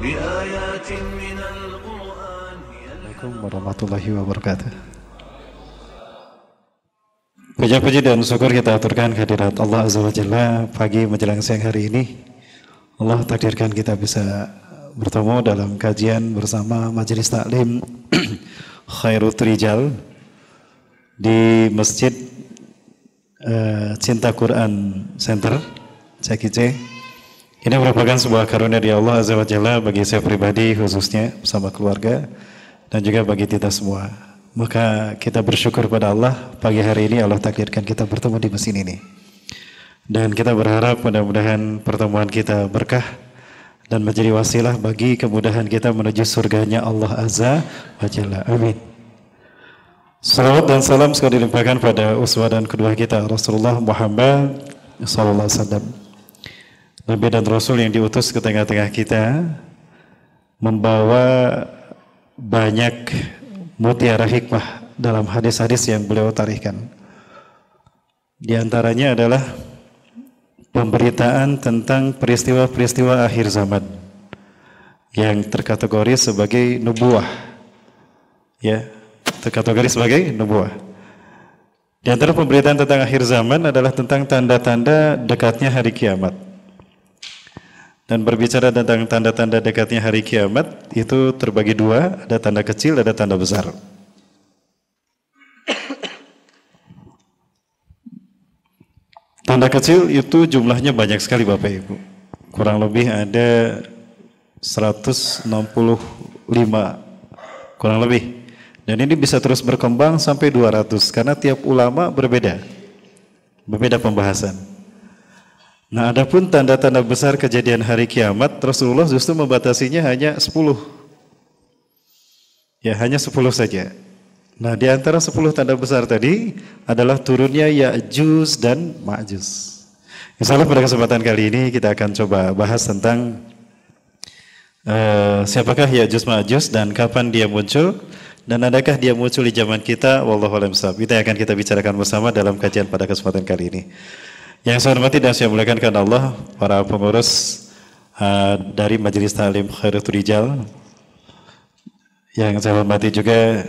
Assalamualaikum warahmatullahi wabarakatuh. Puja puji dan syukur kita aturkan kehadirat Allah Azza wa Jalla pagi menjelang siang hari ini. Allah takdirkan kita bisa bertemu dalam kajian bersama Majelis Taklim Khairut Rijal di Masjid uh, Cinta Quran Center, Cekiceh. Ini merupakan sebuah karunia dari Allah Azza wa Jalla bagi saya pribadi khususnya bersama keluarga dan juga bagi kita semua. Maka kita bersyukur pada Allah pagi hari ini Allah takdirkan kita bertemu di mesin ini. Dan kita berharap mudah-mudahan pertemuan kita berkah dan menjadi wasilah bagi kemudahan kita menuju surganya Allah Azza wa Jalla. Amin. Salawat dan salam sekali dilimpahkan pada uswah dan kedua kita Rasulullah Muhammad sallallahu alaihi wasallam. Nabi dan Rasul yang diutus ke tengah-tengah kita membawa banyak mutiara hikmah dalam hadis-hadis yang beliau tarikan. Di antaranya adalah pemberitaan tentang peristiwa-peristiwa akhir zaman yang terkategori sebagai nubuah. Ya, terkategori sebagai nubuah. Di antara pemberitaan tentang akhir zaman adalah tentang tanda-tanda dekatnya hari kiamat. Dan berbicara tentang tanda-tanda dekatnya hari kiamat itu terbagi dua, ada tanda kecil, ada tanda besar. Tanda kecil itu jumlahnya banyak sekali Bapak Ibu. Kurang lebih ada 165 kurang lebih. Dan ini bisa terus berkembang sampai 200 karena tiap ulama berbeda. Berbeda pembahasan. Nah, adapun tanda-tanda besar kejadian hari kiamat, Rasulullah justru membatasinya hanya 10. Ya, hanya 10 saja. Nah, di antara 10 tanda besar tadi adalah turunnya Ya'juj dan Ma'juj. Insya Allah pada kesempatan kali ini kita akan coba bahas tentang uh, siapakah Ya'juj Ma'juj dan kapan dia muncul dan adakah dia muncul di zaman kita wallahu alam Itu yang akan kita bicarakan bersama dalam kajian pada kesempatan kali ini. Yang saya hormati dan saya muliakan karena Allah, para pengurus uh, dari Majelis Talim Khairatul Rijal, yang saya hormati juga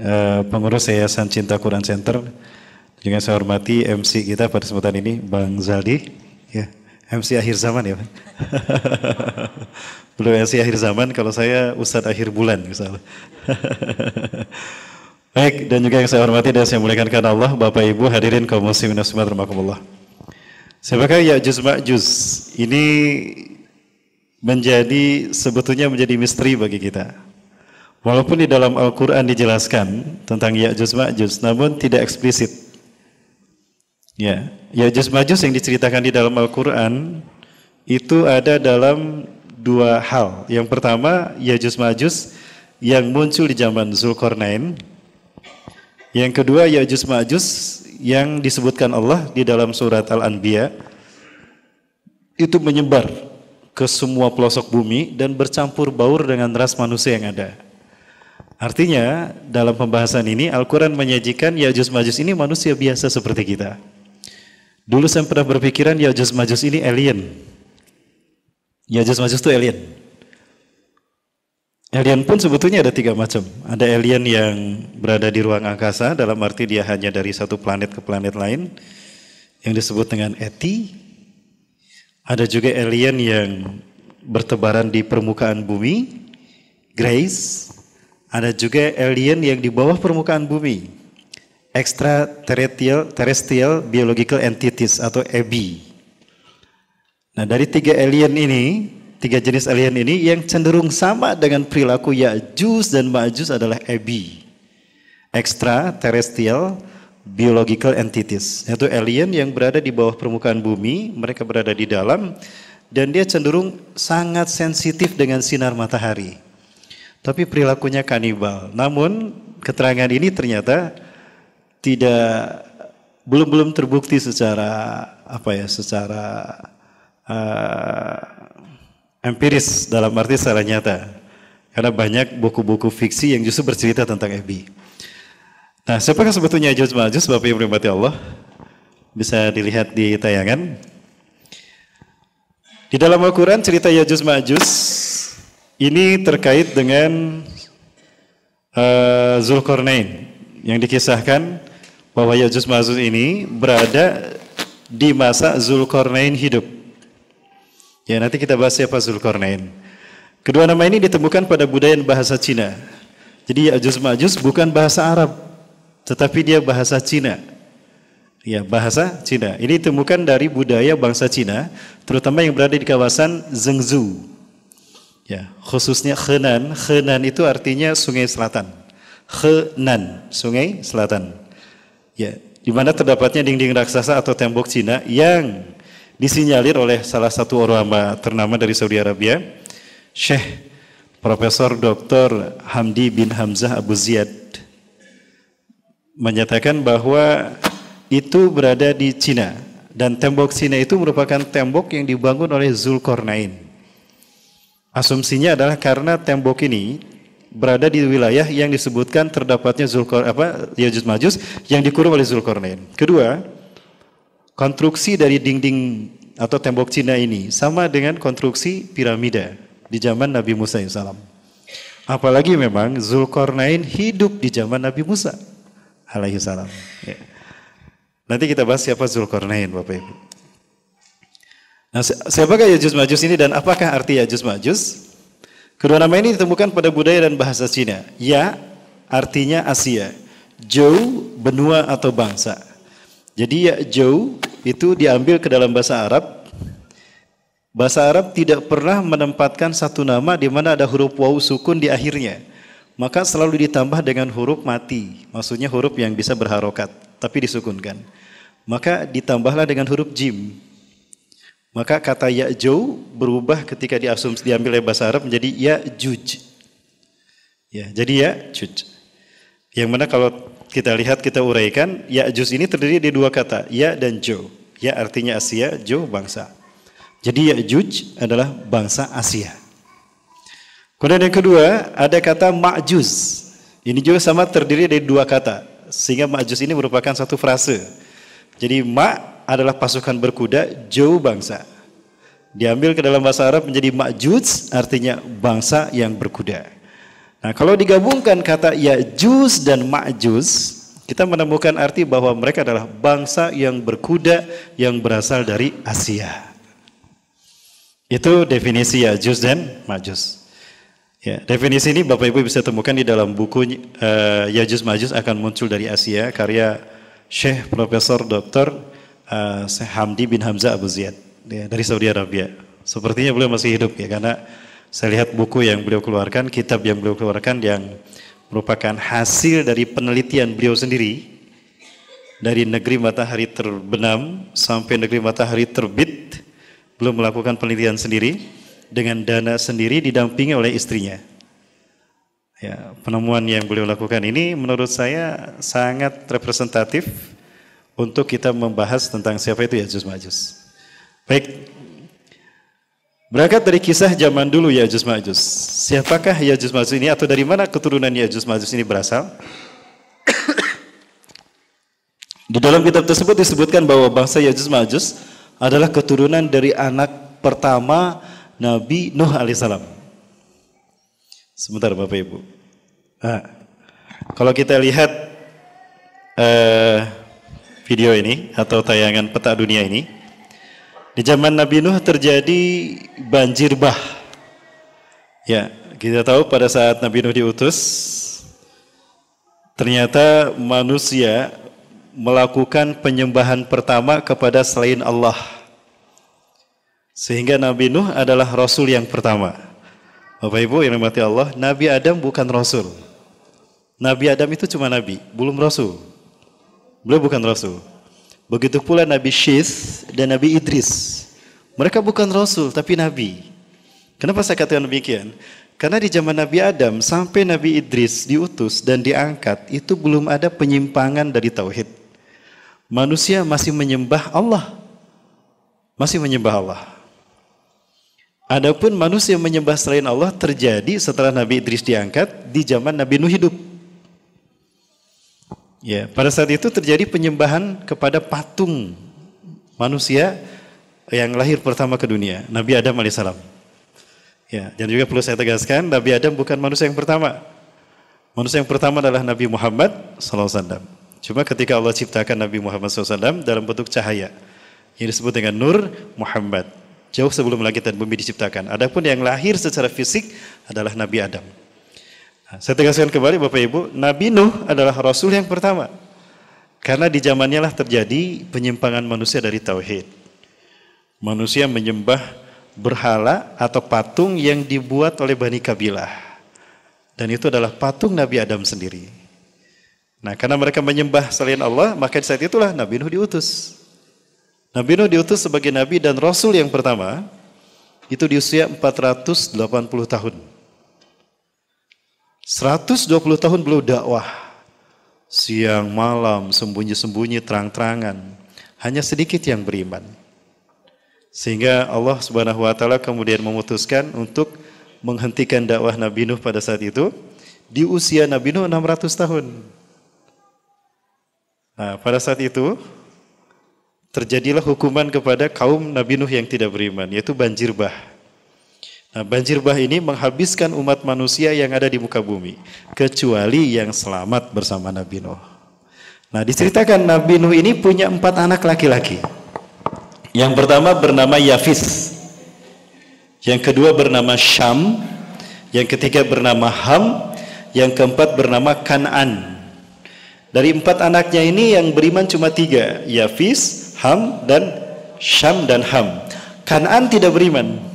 uh, pengurus Yayasan Cinta Quran Center, juga saya hormati MC kita pada kesempatan ini, Bang Zaldi, ya, MC akhir zaman ya. Belum MC akhir zaman, kalau saya Ustadz akhir bulan misalnya. Baik, dan juga yang saya hormati dan saya muliakan karena Allah, Bapak Ibu hadirin kaum muslimin rahimakumullah. Siapakah Ya'juj Ma'juj? Ini menjadi sebetulnya menjadi misteri bagi kita. Walaupun di dalam Al-Quran dijelaskan tentang Ya'juj Ma'juj, namun tidak eksplisit. Ya, Ya'juj yang diceritakan di dalam Al-Quran itu ada dalam dua hal. Yang pertama, Ya'juj Ma'juj yang muncul di zaman Zulkarnain. Yang kedua, Ya'juj Ma'juj yang disebutkan Allah di dalam surat Al-Anbiya itu menyebar ke semua pelosok bumi dan bercampur baur dengan ras manusia yang ada. Artinya dalam pembahasan ini Al-Quran menyajikan Ya'juj Majus ini manusia biasa seperti kita. Dulu saya pernah berpikiran Ya'juj Majus ini alien. Ya'juj Majus itu alien. Alien pun sebetulnya ada tiga macam. Ada alien yang berada di ruang angkasa, dalam arti dia hanya dari satu planet ke planet lain, yang disebut dengan Eti. Ada juga alien yang bertebaran di permukaan bumi, Grace. Ada juga alien yang di bawah permukaan bumi, Extraterrestrial Terrestrial Biological Entities atau EBI. Nah dari tiga alien ini, tiga jenis alien ini yang cenderung sama dengan perilaku Ya'juj dan Ma'juj adalah EBI. Extra terrestrial biological entities. Yaitu alien yang berada di bawah permukaan bumi, mereka berada di dalam dan dia cenderung sangat sensitif dengan sinar matahari. Tapi perilakunya kanibal. Namun keterangan ini ternyata tidak belum belum terbukti secara apa ya, secara uh, empiris dalam arti secara nyata. Karena banyak buku-buku fiksi yang justru bercerita tentang FB. Nah, siapakah sebetulnya Ya'juj Ma'juj Bapak Ibu berhormati Allah? Bisa dilihat di tayangan. Di dalam Al-Quran cerita Ya'juj Ma'juj Ini terkait dengan uh, Zulkarnain yang dikisahkan bahwa Yajus Majus ini berada di masa Zulkarnain hidup. Ya, nanti kita bahas siapa Zulkarnain. Kedua nama ini ditemukan pada budaya bahasa Cina. Jadi Yajus Majus bukan bahasa Arab, tetapi dia bahasa Cina. Ya, bahasa Cina. Ini ditemukan dari budaya bangsa Cina, terutama yang berada di kawasan Zhengzhou. Ya, khususnya Henan. Henan itu artinya sungai selatan. Henan, sungai selatan. Ya, di mana terdapatnya dinding raksasa atau tembok Cina yang disinyalir oleh salah satu ulama ternama dari Saudi Arabia, Syekh Profesor Dr. Hamdi bin Hamzah Abu Ziyad menyatakan bahwa itu berada di Cina dan tembok Cina itu merupakan tembok yang dibangun oleh Zulkarnain. Asumsinya adalah karena tembok ini berada di wilayah yang disebutkan terdapatnya Zulkor apa Yajuj Majus yang dikurung oleh Zulkarnain. Kedua, konstruksi dari dinding atau tembok Cina ini sama dengan konstruksi piramida di zaman Nabi Musa SAW. Apalagi memang Zulkarnain hidup di zaman Nabi Musa alaihi. Ya. Nanti kita bahas siapa Zulkarnain Bapak Ibu. Nah, siapakah Yajuj Majus ini dan apakah arti Yajuj Majus? Kedua nama ini ditemukan pada budaya dan bahasa Cina. Ya artinya Asia. Jou benua atau bangsa. Jadi ya Jou itu diambil ke dalam bahasa Arab. Bahasa Arab tidak pernah menempatkan satu nama di mana ada huruf waw sukun di akhirnya. Maka selalu ditambah dengan huruf mati. Maksudnya huruf yang bisa berharokat tapi disukunkan. Maka ditambahlah dengan huruf jim. Maka kata Ya'jau berubah ketika diasumsi diambil oleh bahasa Arab menjadi Ya'juj. Ya, jadi Ya'juj. Yang mana kalau kita lihat kita uraikan Ya'juj ini terdiri dari dua kata, Ya dan Jo. Ya artinya Asia, Jo bangsa. Jadi Ya'juj adalah bangsa Asia. Kemudian yang kedua ada kata Ma'juz. Ini juga sama terdiri dari dua kata. Sehingga Ma'juz ini merupakan satu frase. Jadi Ma' adalah pasukan berkuda jauh bangsa. Diambil ke dalam bahasa Arab menjadi ma'juj artinya bangsa yang berkuda. Nah, kalau digabungkan kata Ya'juj dan Ma'juj, kita menemukan arti bahwa mereka adalah bangsa yang berkuda yang berasal dari Asia. Itu definisi Ya'juj dan Ma'juj. Ya, definisi ini Bapak Ibu bisa temukan di dalam buku uh, Ya'juj Ma'juj akan muncul dari Asia karya Syekh Profesor Dr uh, Hamdi bin Hamzah Abu Ziyad ya, dari Saudi Arabia. Sepertinya beliau masih hidup ya karena saya lihat buku yang beliau keluarkan, kitab yang beliau keluarkan yang merupakan hasil dari penelitian beliau sendiri dari negeri matahari terbenam sampai negeri matahari terbit belum melakukan penelitian sendiri dengan dana sendiri didampingi oleh istrinya. Ya, penemuan yang beliau lakukan ini menurut saya sangat representatif untuk kita membahas tentang siapa itu Yajus Majus. Baik, berangkat dari kisah zaman dulu Yajus Majus. Siapakah Yajus Majus ini atau dari mana keturunan Yajus Majus ini berasal? Di dalam kitab tersebut disebutkan bahwa bangsa Yajus Majus adalah keturunan dari anak pertama Nabi Nuh alaihissalam. Sebentar Bapak Ibu. Nah, kalau kita lihat eh, video ini atau tayangan peta dunia ini. Di zaman Nabi Nuh terjadi banjir bah. Ya, kita tahu pada saat Nabi Nuh diutus, ternyata manusia melakukan penyembahan pertama kepada selain Allah. Sehingga Nabi Nuh adalah Rasul yang pertama. Bapak Ibu yang dimati Allah, Nabi Adam bukan Rasul. Nabi Adam itu cuma Nabi, belum Rasul. Beliau bukan rasul. Begitu pula Nabi Syith dan Nabi Idris. Mereka bukan rasul tapi nabi. Kenapa saya katakan demikian? Karena di zaman Nabi Adam sampai Nabi Idris diutus dan diangkat itu belum ada penyimpangan dari tauhid. Manusia masih menyembah Allah. Masih menyembah Allah. Adapun manusia menyembah selain Allah terjadi setelah Nabi Idris diangkat di zaman Nabi Nuh hidup. Ya, pada saat itu terjadi penyembahan kepada patung manusia yang lahir pertama ke dunia, Nabi Adam alaihissalam. Ya, dan juga perlu saya tegaskan, Nabi Adam bukan manusia yang pertama. Manusia yang pertama adalah Nabi Muhammad SAW. Cuma ketika Allah ciptakan Nabi Muhammad SAW dalam bentuk cahaya, yang disebut dengan Nur Muhammad. Jauh sebelum langit dan bumi diciptakan. Adapun yang lahir secara fisik adalah Nabi Adam. Nah, saya tegaskan kembali Bapak Ibu, Nabi Nuh adalah Rasul yang pertama. Karena di zamannya lah terjadi penyimpangan manusia dari Tauhid. Manusia menyembah berhala atau patung yang dibuat oleh Bani Kabilah. Dan itu adalah patung Nabi Adam sendiri. Nah karena mereka menyembah selain Allah, maka saat itulah Nabi Nuh diutus. Nabi Nuh diutus sebagai nabi dan rasul yang pertama itu di usia 480 tahun. 120 tahun beliau dakwah. Siang malam sembunyi-sembunyi terang-terangan. Hanya sedikit yang beriman. Sehingga Allah Subhanahu wa taala kemudian memutuskan untuk menghentikan dakwah Nabi Nuh pada saat itu di usia Nabi Nuh 600 tahun. Nah, pada saat itu terjadilah hukuman kepada kaum Nabi Nuh yang tidak beriman, yaitu banjir bah. Nah, banjir bah ini menghabiskan umat manusia yang ada di muka bumi, kecuali yang selamat bersama Nabi Nuh. Nah, diceritakan Nabi Nuh ini punya empat anak laki-laki. Yang pertama bernama Yafis, yang kedua bernama Syam, yang ketiga bernama Ham, yang keempat bernama Kanan. Dari empat anaknya ini yang beriman cuma tiga, Yafis, Ham dan Syam dan Ham. Kanan tidak beriman.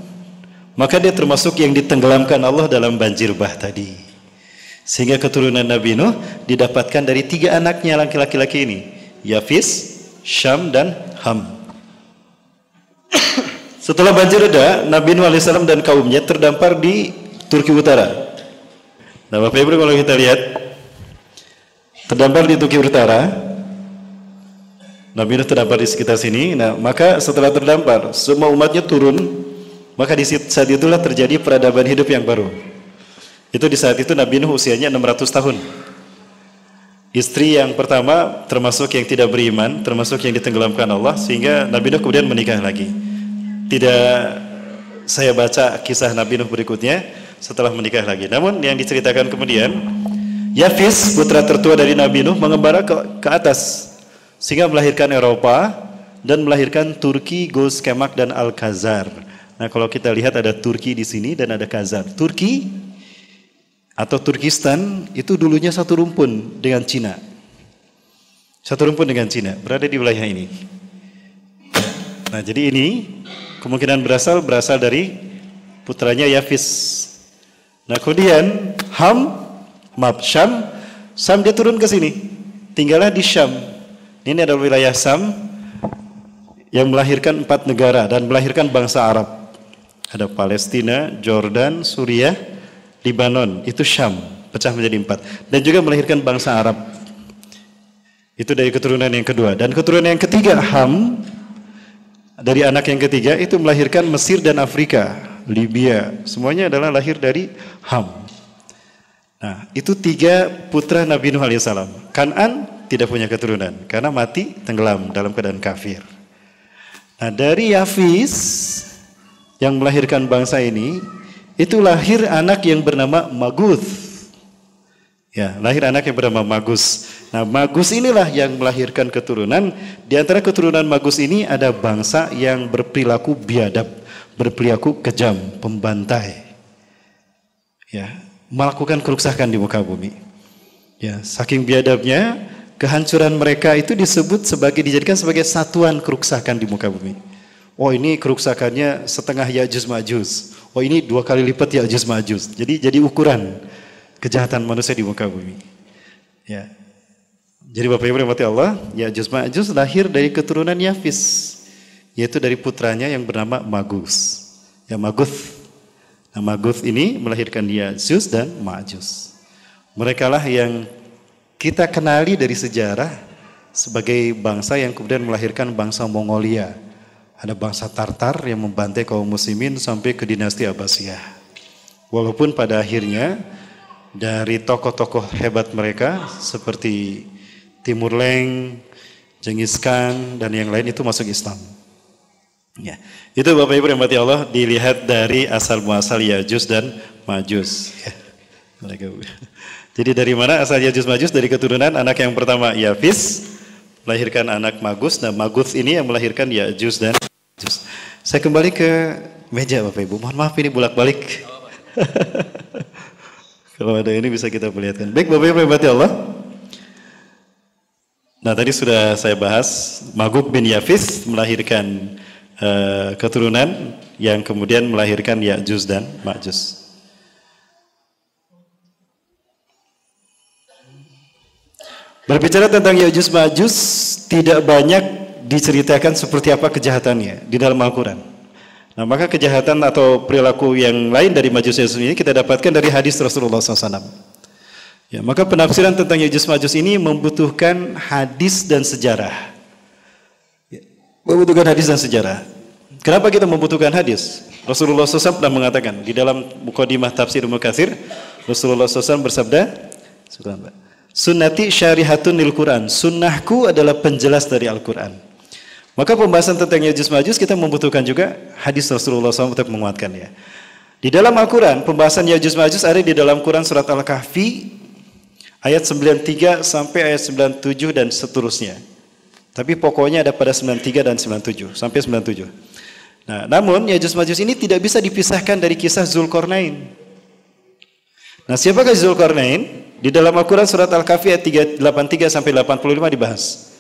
Maka dia termasuk yang ditenggelamkan Allah dalam banjir bah tadi. Sehingga keturunan Nabi Nuh didapatkan dari tiga anaknya laki-laki ini. Yafis, Syam dan Ham. Setelah banjir reda, Nabi Nuh AS dan kaumnya terdampar di Turki Utara. Nah Bapak Ibu kalau kita lihat, terdampar di Turki Utara, Nabi Nuh terdampar di sekitar sini. Nah, maka setelah terdampar, semua umatnya turun. Maka di saat itulah terjadi peradaban hidup yang baru. Itu di saat itu Nabi Nuh usianya 600 tahun. Istri yang pertama termasuk yang tidak beriman, termasuk yang ditenggelamkan Allah, sehingga Nabi Nuh kemudian menikah lagi. Tidak saya baca kisah Nabi Nuh berikutnya setelah menikah lagi. Namun yang diceritakan kemudian, Yafis, putra tertua dari Nabi Nuh, mengembara ke, ke atas sehingga melahirkan Eropa dan melahirkan Turki, Gos, Kemak dan Al-Khazar. Nah, kalau kita lihat ada Turki di sini dan ada Khazar. Turki atau Turkistan itu dulunya satu rumpun dengan Cina. Satu rumpun dengan Cina, berada di wilayah ini. Nah, jadi ini kemungkinan berasal berasal dari putranya Yafis. Nah, kemudian Ham, Mab Syam, Sam dia turun ke sini. Tinggallah di Syam. Ini adalah wilayah Sam yang melahirkan empat negara dan melahirkan bangsa Arab. Ada Palestina, Jordan, Suriah, Libanon. Itu Syam, pecah menjadi empat. Dan juga melahirkan bangsa Arab. Itu dari keturunan yang kedua. Dan keturunan yang ketiga, Ham, dari anak yang ketiga itu melahirkan Mesir dan Afrika, Libya. Semuanya adalah lahir dari Ham. Nah, itu tiga putra Nabi Nuh alaihissalam. Kanan tidak punya keturunan karena mati tenggelam dalam keadaan kafir. Nah, dari Yafis yang melahirkan bangsa ini itu lahir anak yang bernama Maguth. Ya, lahir anak yang bernama Magus. Nah, Magus inilah yang melahirkan keturunan. Di antara keturunan Magus ini ada bangsa yang berperilaku biadab, berperilaku kejam, pembantai. Ya, melakukan kerusakan di muka bumi. Ya, saking biadabnya kehancuran mereka itu disebut sebagai dijadikan sebagai satuan kerusakan di muka bumi. Oh ini kerusakannya setengah Ya'juj Ma'juj. Oh ini dua kali lipat Ya'juj Ma'juj. Jadi jadi ukuran kejahatan manusia di muka bumi. Ya. Jadi Bapak Ibu rahmati Allah, Ya'juj Ma'juj lahir dari keturunan Yafis, yaitu dari putranya yang bernama Magus. Ya Maguth. Nah, Maguth ini melahirkan Ya'juj dan Ma'juj. Mereka lah yang kita kenali dari sejarah sebagai bangsa yang kemudian melahirkan bangsa Mongolia. Ada bangsa Tartar yang membantai kaum muslimin sampai ke dinasti Abbasiyah. Walaupun pada akhirnya dari tokoh-tokoh hebat mereka seperti Timur Leng, Genghis Khan dan yang lain itu masuk Islam. Ya, itu Bapak Ibu yang mati Allah dilihat dari asal muasal Yajus dan Majus. Ya. Jadi dari mana asal Yajus Majus? Dari keturunan anak yang pertama Yafis, melahirkan anak Magus. Nah Magus ini yang melahirkan Yajus dan Majus. Saya kembali ke meja Bapak Ibu. Mohon maaf ini bulak balik. Kalau ada ini bisa kita perlihatkan. Baik Bapak Ibu yang Allah. Nah tadi sudah saya bahas Maguk bin Yafis melahirkan uh, keturunan yang kemudian melahirkan Ya'juj dan Ma'juj. Berbicara tentang Ya'juj Ma'juj tidak banyak diceritakan seperti apa kejahatannya di dalam Al-Quran. Nah maka kejahatan atau perilaku yang lain dari Majus Ya'juj ini kita dapatkan dari hadis Rasulullah SAW. Ya, maka penafsiran tentang Ya'juj Ma'juj ini membutuhkan hadis dan sejarah membutuhkan hadis dan sejarah. Kenapa kita membutuhkan hadis? Rasulullah SAW pernah mengatakan di dalam mukadimah tafsir Mukathir, Rasulullah SAW bersabda, Sunnati syarihatun lil Quran. Sunnahku adalah penjelas dari Al-Quran. Maka pembahasan tentang Yajus Majus kita membutuhkan juga hadis Rasulullah SAW untuk menguatkannya. Di dalam Al-Quran, pembahasan Yajus Majus ada di dalam Quran surat Al-Kahfi ayat 93 sampai ayat 97 dan seterusnya. Tapi pokoknya ada pada 93 dan 97 sampai 97. Nah, namun Yajus Majus ini tidak bisa dipisahkan dari kisah Zulkarnain. Nah, siapakah Zulkarnain? Di dalam Al-Qur'an surat Al-Kahfi ayat 83 sampai 85 dibahas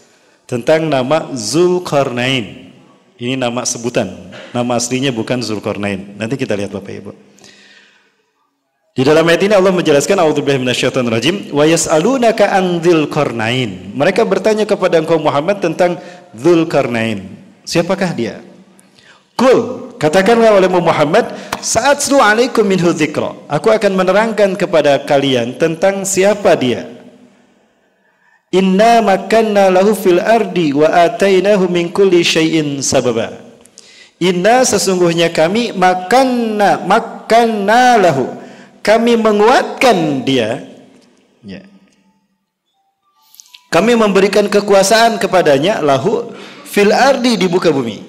tentang nama Zulkarnain. Ini nama sebutan, nama aslinya bukan Zulkarnain. Nanti kita lihat Bapak Ibu. Di dalam ayat ini Allah menjelaskan auzubillahi minasyaitonir rajim wa yas'alunaka an dzulqarnain. Mereka bertanya kepada engkau Muhammad tentang Dzulqarnain. Siapakah dia? Kul, katakanlah oleh Muhammad, saat alaikum minhu dzikra. Aku akan menerangkan kepada kalian tentang siapa dia. Inna makanna lahu fil ardi wa atainahu min kulli syai'in sababa. Inna sesungguhnya kami makanna makanna lahu kami menguatkan dia ya. kami memberikan kekuasaan kepadanya lahu fil ardi di muka bumi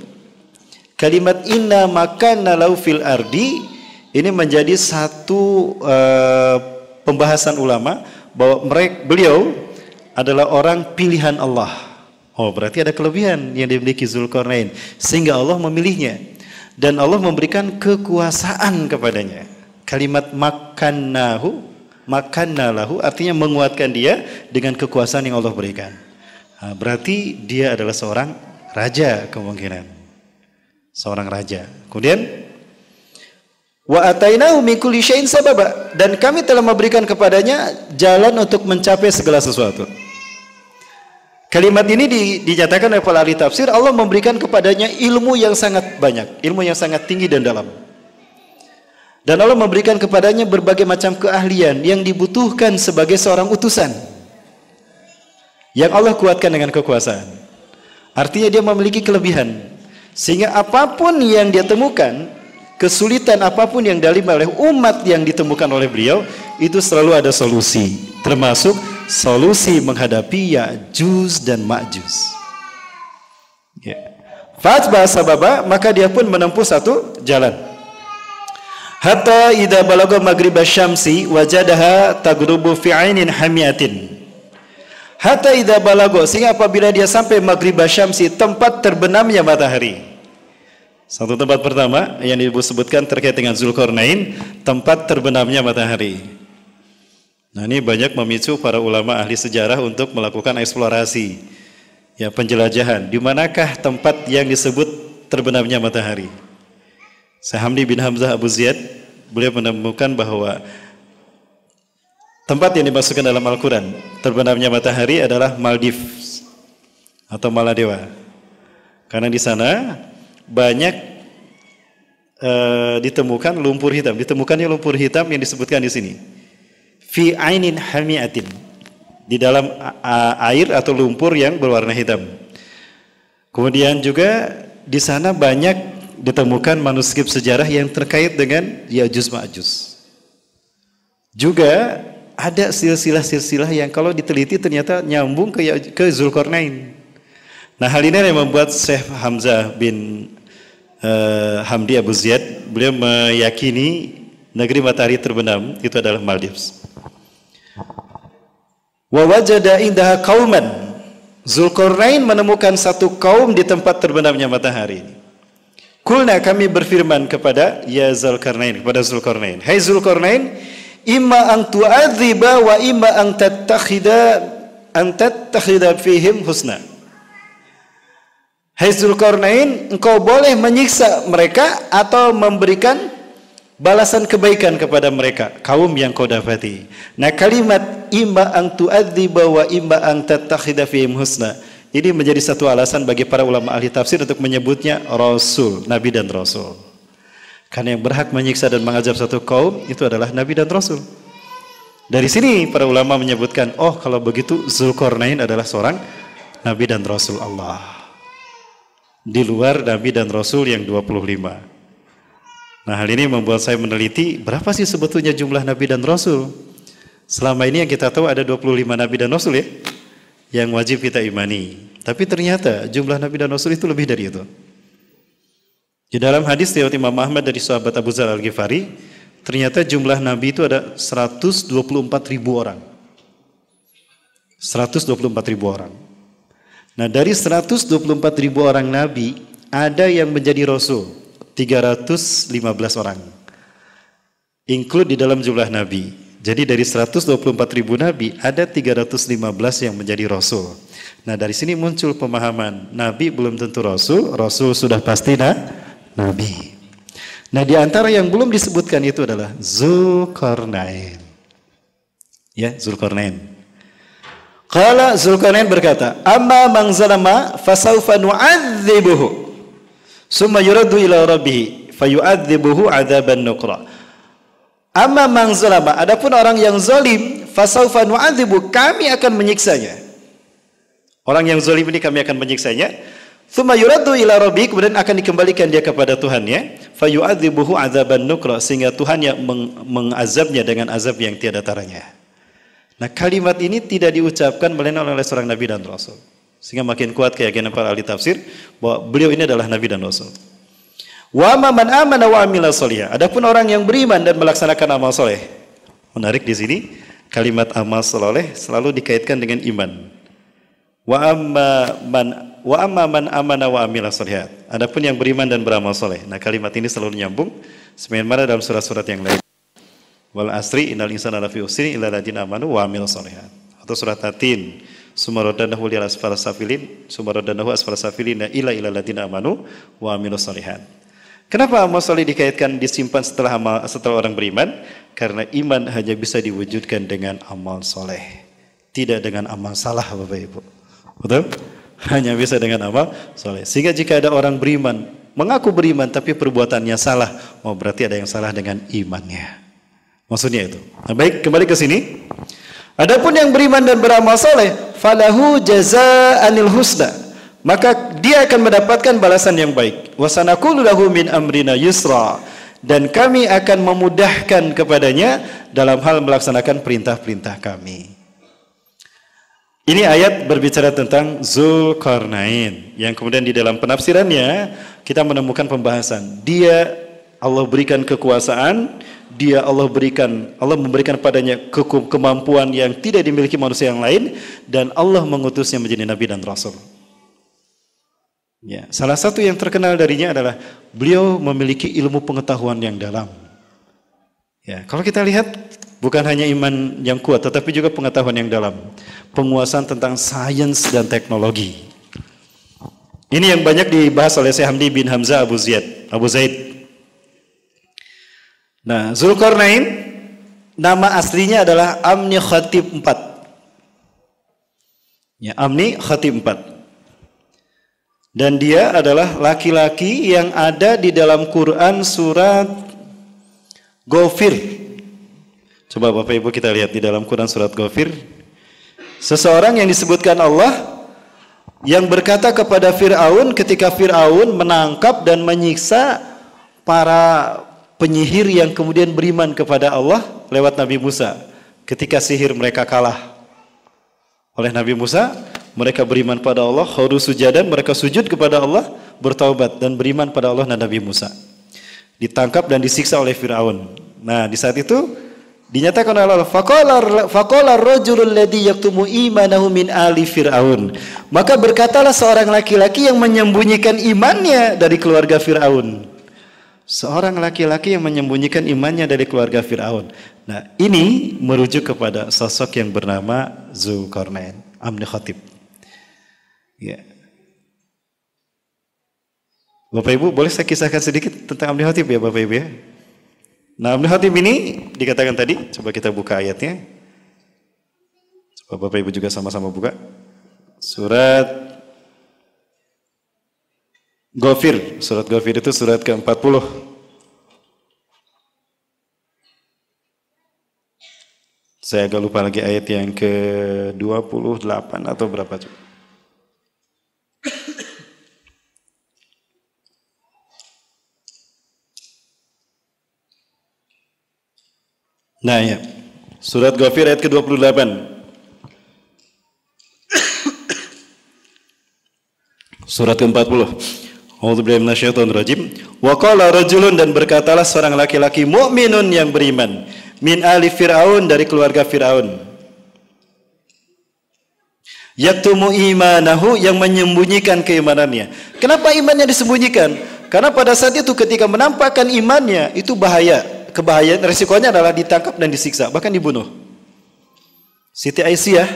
kalimat inna makanna lahu fil ardi ini menjadi satu uh, pembahasan ulama bahwa mereka beliau adalah orang pilihan Allah. Oh, berarti ada kelebihan yang dimiliki Zulkarnain sehingga Allah memilihnya dan Allah memberikan kekuasaan kepadanya. Kalimat makannahu, makannalahu artinya menguatkan dia dengan kekuasaan yang Allah berikan. Nah, berarti dia adalah seorang raja kemungkinan. Seorang raja. Kemudian wa atainahu min syai'in sababa dan kami telah memberikan kepadanya jalan untuk mencapai segala sesuatu. Kalimat ini di, dinyatakan oleh para ahli tafsir Allah memberikan kepadanya ilmu yang sangat banyak, ilmu yang sangat tinggi dan dalam. Dan Allah memberikan kepadanya berbagai macam keahlian yang dibutuhkan sebagai seorang utusan. Yang Allah kuatkan dengan kekuasaan. Artinya dia memiliki kelebihan. Sehingga apa pun yang dia temukan, kesulitan apa pun yang dialami oleh umat yang ditemukan oleh beliau, itu selalu ada solusi. Termasuk solusi menghadapi Ya'juj dan Ma'juj. Ya. Fajbah sababa, maka dia pun menempuh satu jalan. Hatta idza balagha maghrib syamsi wajadaha tagrubu fi ainin hamiyatin. Hatta idza balagha sehingga apabila dia sampai maghrib syamsi tempat terbenamnya matahari. Satu tempat pertama yang disebutkan terkait dengan Zulkarnain, tempat terbenamnya matahari. Nah, ini banyak memicu para ulama ahli sejarah untuk melakukan eksplorasi ya penjelajahan di manakah tempat yang disebut terbenamnya matahari. Sahamdi bin Hamzah Abu Ziyad beliau menemukan bahwa tempat yang dimasukkan dalam Al-Quran terbenamnya matahari adalah Maldives atau Maladewa karena di sana banyak uh, ditemukan lumpur hitam ditemukannya lumpur hitam yang disebutkan di sini fi ainin hamiatin di dalam air atau lumpur yang berwarna hitam kemudian juga di sana banyak ditemukan manuskrip sejarah yang terkait dengan Ya'juj Ma'juj. Juga ada silsilah-silsilah yang kalau diteliti ternyata nyambung ke ke Zulkarnain. Nah, hal ini yang membuat Syekh Hamzah bin uh, Hamdi Abu Ziyad, beliau meyakini negeri matahari terbenam itu adalah Maldives. Wa wajada indaha kauman. Zulkarnain menemukan satu kaum di tempat terbenamnya matahari. Kulna kami berfirman kepada ya Zulkarnain kepada Zulkarnain. Hai Zulkarnain, imma ang tu'adziba wa imma ang tattakhida an tattakhida fihim husna. Hai Zulkarnain, engkau boleh menyiksa mereka atau memberikan balasan kebaikan kepada mereka kaum yang kau dapati. Nah kalimat imma ang tu'adziba wa imma ang tattakhidha husna. Ini menjadi satu alasan bagi para ulama ahli tafsir untuk menyebutnya rasul, nabi dan rasul. Karena yang berhak menyiksa dan mengazab satu kaum itu adalah nabi dan rasul. Dari sini para ulama menyebutkan, oh kalau begitu Zulkarnain adalah seorang nabi dan rasul Allah. Di luar nabi dan rasul yang 25. Nah hal ini membuat saya meneliti berapa sih sebetulnya jumlah nabi dan rasul. Selama ini yang kita tahu ada 25 nabi dan rasul ya, yang wajib kita imani. Tapi ternyata jumlah nabi dan rasul itu lebih dari itu. Di dalam hadis riwayat Imam Ahmad dari sahabat Abu Zar Al-Ghifari, ternyata jumlah nabi itu ada 124 ribu orang. 124 ribu orang. Nah dari 124 ribu orang nabi, ada yang menjadi rasul. 315 orang. Include di dalam jumlah nabi. Jadi dari 124 ribu nabi ada 315 yang menjadi rasul. Nah dari sini muncul pemahaman nabi belum tentu rasul, rasul sudah pasti nah, nabi. Nah di antara yang belum disebutkan itu adalah Zulkarnain. Ya, Zulkarnain. Kala Zulkarnain berkata, "Amma man zalama fasawfa nu'adzibuhu." Summa yuraddu ila rabbih fayu'adzibuhu adzaban nukra. Amma man zalama, adapun orang yang zalim, fasaufa nu'adzibu, kami akan menyiksanya. Orang yang zalim ini kami akan menyiksanya. Thumma yuraddu ila rabbih, kemudian akan dikembalikan dia kepada Tuhannya, fayu'adzibuhu adzaban nukra, sehingga Tuhan yang meng mengazabnya dengan azab yang tiada taranya. Nah, kalimat ini tidak diucapkan melainkan oleh seorang nabi dan rasul. Sehingga makin kuat keyakinan para ahli tafsir bahwa beliau ini adalah nabi dan rasul. Wa man amana wa amila solihah. Adapun orang yang beriman dan melaksanakan amal soleh. Menarik di sini kalimat amal soleh selalu dikaitkan dengan iman. Wa amma man wa amma man amana wa amila solihat. Adapun yang beriman dan beramal soleh. Nah kalimat ini selalu nyambung sebagaimana dalam surat-surat yang lain. Wal asri innal insana lafi usri illa ladina amanu wa amil solihat. Atau surat Tatin sumaradanahu li asfal safilin sumaradanahu asfal safilin ila ila ladina amanu wa amilus salihat Kenapa amal soleh dikaitkan disimpan setelah amal setelah orang beriman? Karena iman hanya bisa diwujudkan dengan amal soleh, tidak dengan amal salah, Bapak Ibu. Betul? Hanya bisa dengan amal soleh. Sehingga jika ada orang beriman, mengaku beriman tapi perbuatannya salah, oh berarti ada yang salah dengan imannya. Maksudnya itu. Nah, baik, kembali ke sini. Adapun yang beriman dan beramal soleh, falahu jazaanil husna. Maka dia akan mendapatkan balasan yang baik. Wasanakulu lahu min amrina yusra. Dan kami akan memudahkan kepadanya dalam hal melaksanakan perintah-perintah kami. Ini ayat berbicara tentang Zulkarnain yang kemudian di dalam penafsirannya kita menemukan pembahasan. Dia Allah berikan kekuasaan, dia Allah berikan Allah memberikan padanya ke kemampuan yang tidak dimiliki manusia yang lain dan Allah mengutusnya menjadi nabi dan rasul. Ya, salah satu yang terkenal darinya adalah beliau memiliki ilmu pengetahuan yang dalam. Ya, kalau kita lihat bukan hanya iman yang kuat tetapi juga pengetahuan yang dalam. Penguasaan tentang sains dan teknologi. Ini yang banyak dibahas oleh Syekh Hamdi bin Hamzah Abu Zaid, Abu Zaid Nah, Zulkarnain nama aslinya adalah Amni Khatib 4. Ya, Amni Khatib 4. Dan dia adalah laki-laki yang ada di dalam Quran surat Ghafir. Coba Bapak Ibu kita lihat di dalam Quran surat Ghafir. Seseorang yang disebutkan Allah yang berkata kepada Fir'aun ketika Fir'aun menangkap dan menyiksa para penyihir yang kemudian beriman kepada Allah lewat Nabi Musa ketika sihir mereka kalah oleh Nabi Musa mereka beriman pada Allah khudu sujadan mereka sujud kepada Allah bertaubat dan beriman pada Allah dan Nabi Musa. Ditangkap dan disiksa oleh Firaun. Nah, di saat itu dinyatakan oleh Allah faqala faqala rajulul ladzi yaktumu imanahu min ali fir'aun. Maka berkatalah seorang laki-laki yang menyembunyikan imannya dari keluarga Firaun. Seorang laki-laki yang menyembunyikan imannya dari keluarga Firaun. Nah, ini merujuk kepada sosok yang bernama Zulkarnain, Amni Khatib. Ya. Bapak Ibu, boleh saya kisahkan sedikit tentang Amni Khatib ya Bapak Ibu ya? Nah, Amni Khatib ini dikatakan tadi, coba kita buka ayatnya. Coba Bapak Ibu juga sama-sama buka. Surat Ghafir, surat Ghafir itu surat ke-40. Saya agak lupa lagi ayat yang ke-28 atau berapa coba. Nah ya, surat Ghafir ayat ke-28. Surat ke-40. A'udzubillahi Wa qala rajulun dan berkatalah seorang laki-laki mukminun yang beriman min ali Fir'aun dari keluarga Fir'aun. Yaktumu imanahu yang menyembunyikan keimanannya. Kenapa imannya disembunyikan? Karena pada saat itu ketika menampakkan imannya itu bahaya. Kebahayaan resikonya adalah ditangkap dan disiksa, bahkan dibunuh. Siti Aisyah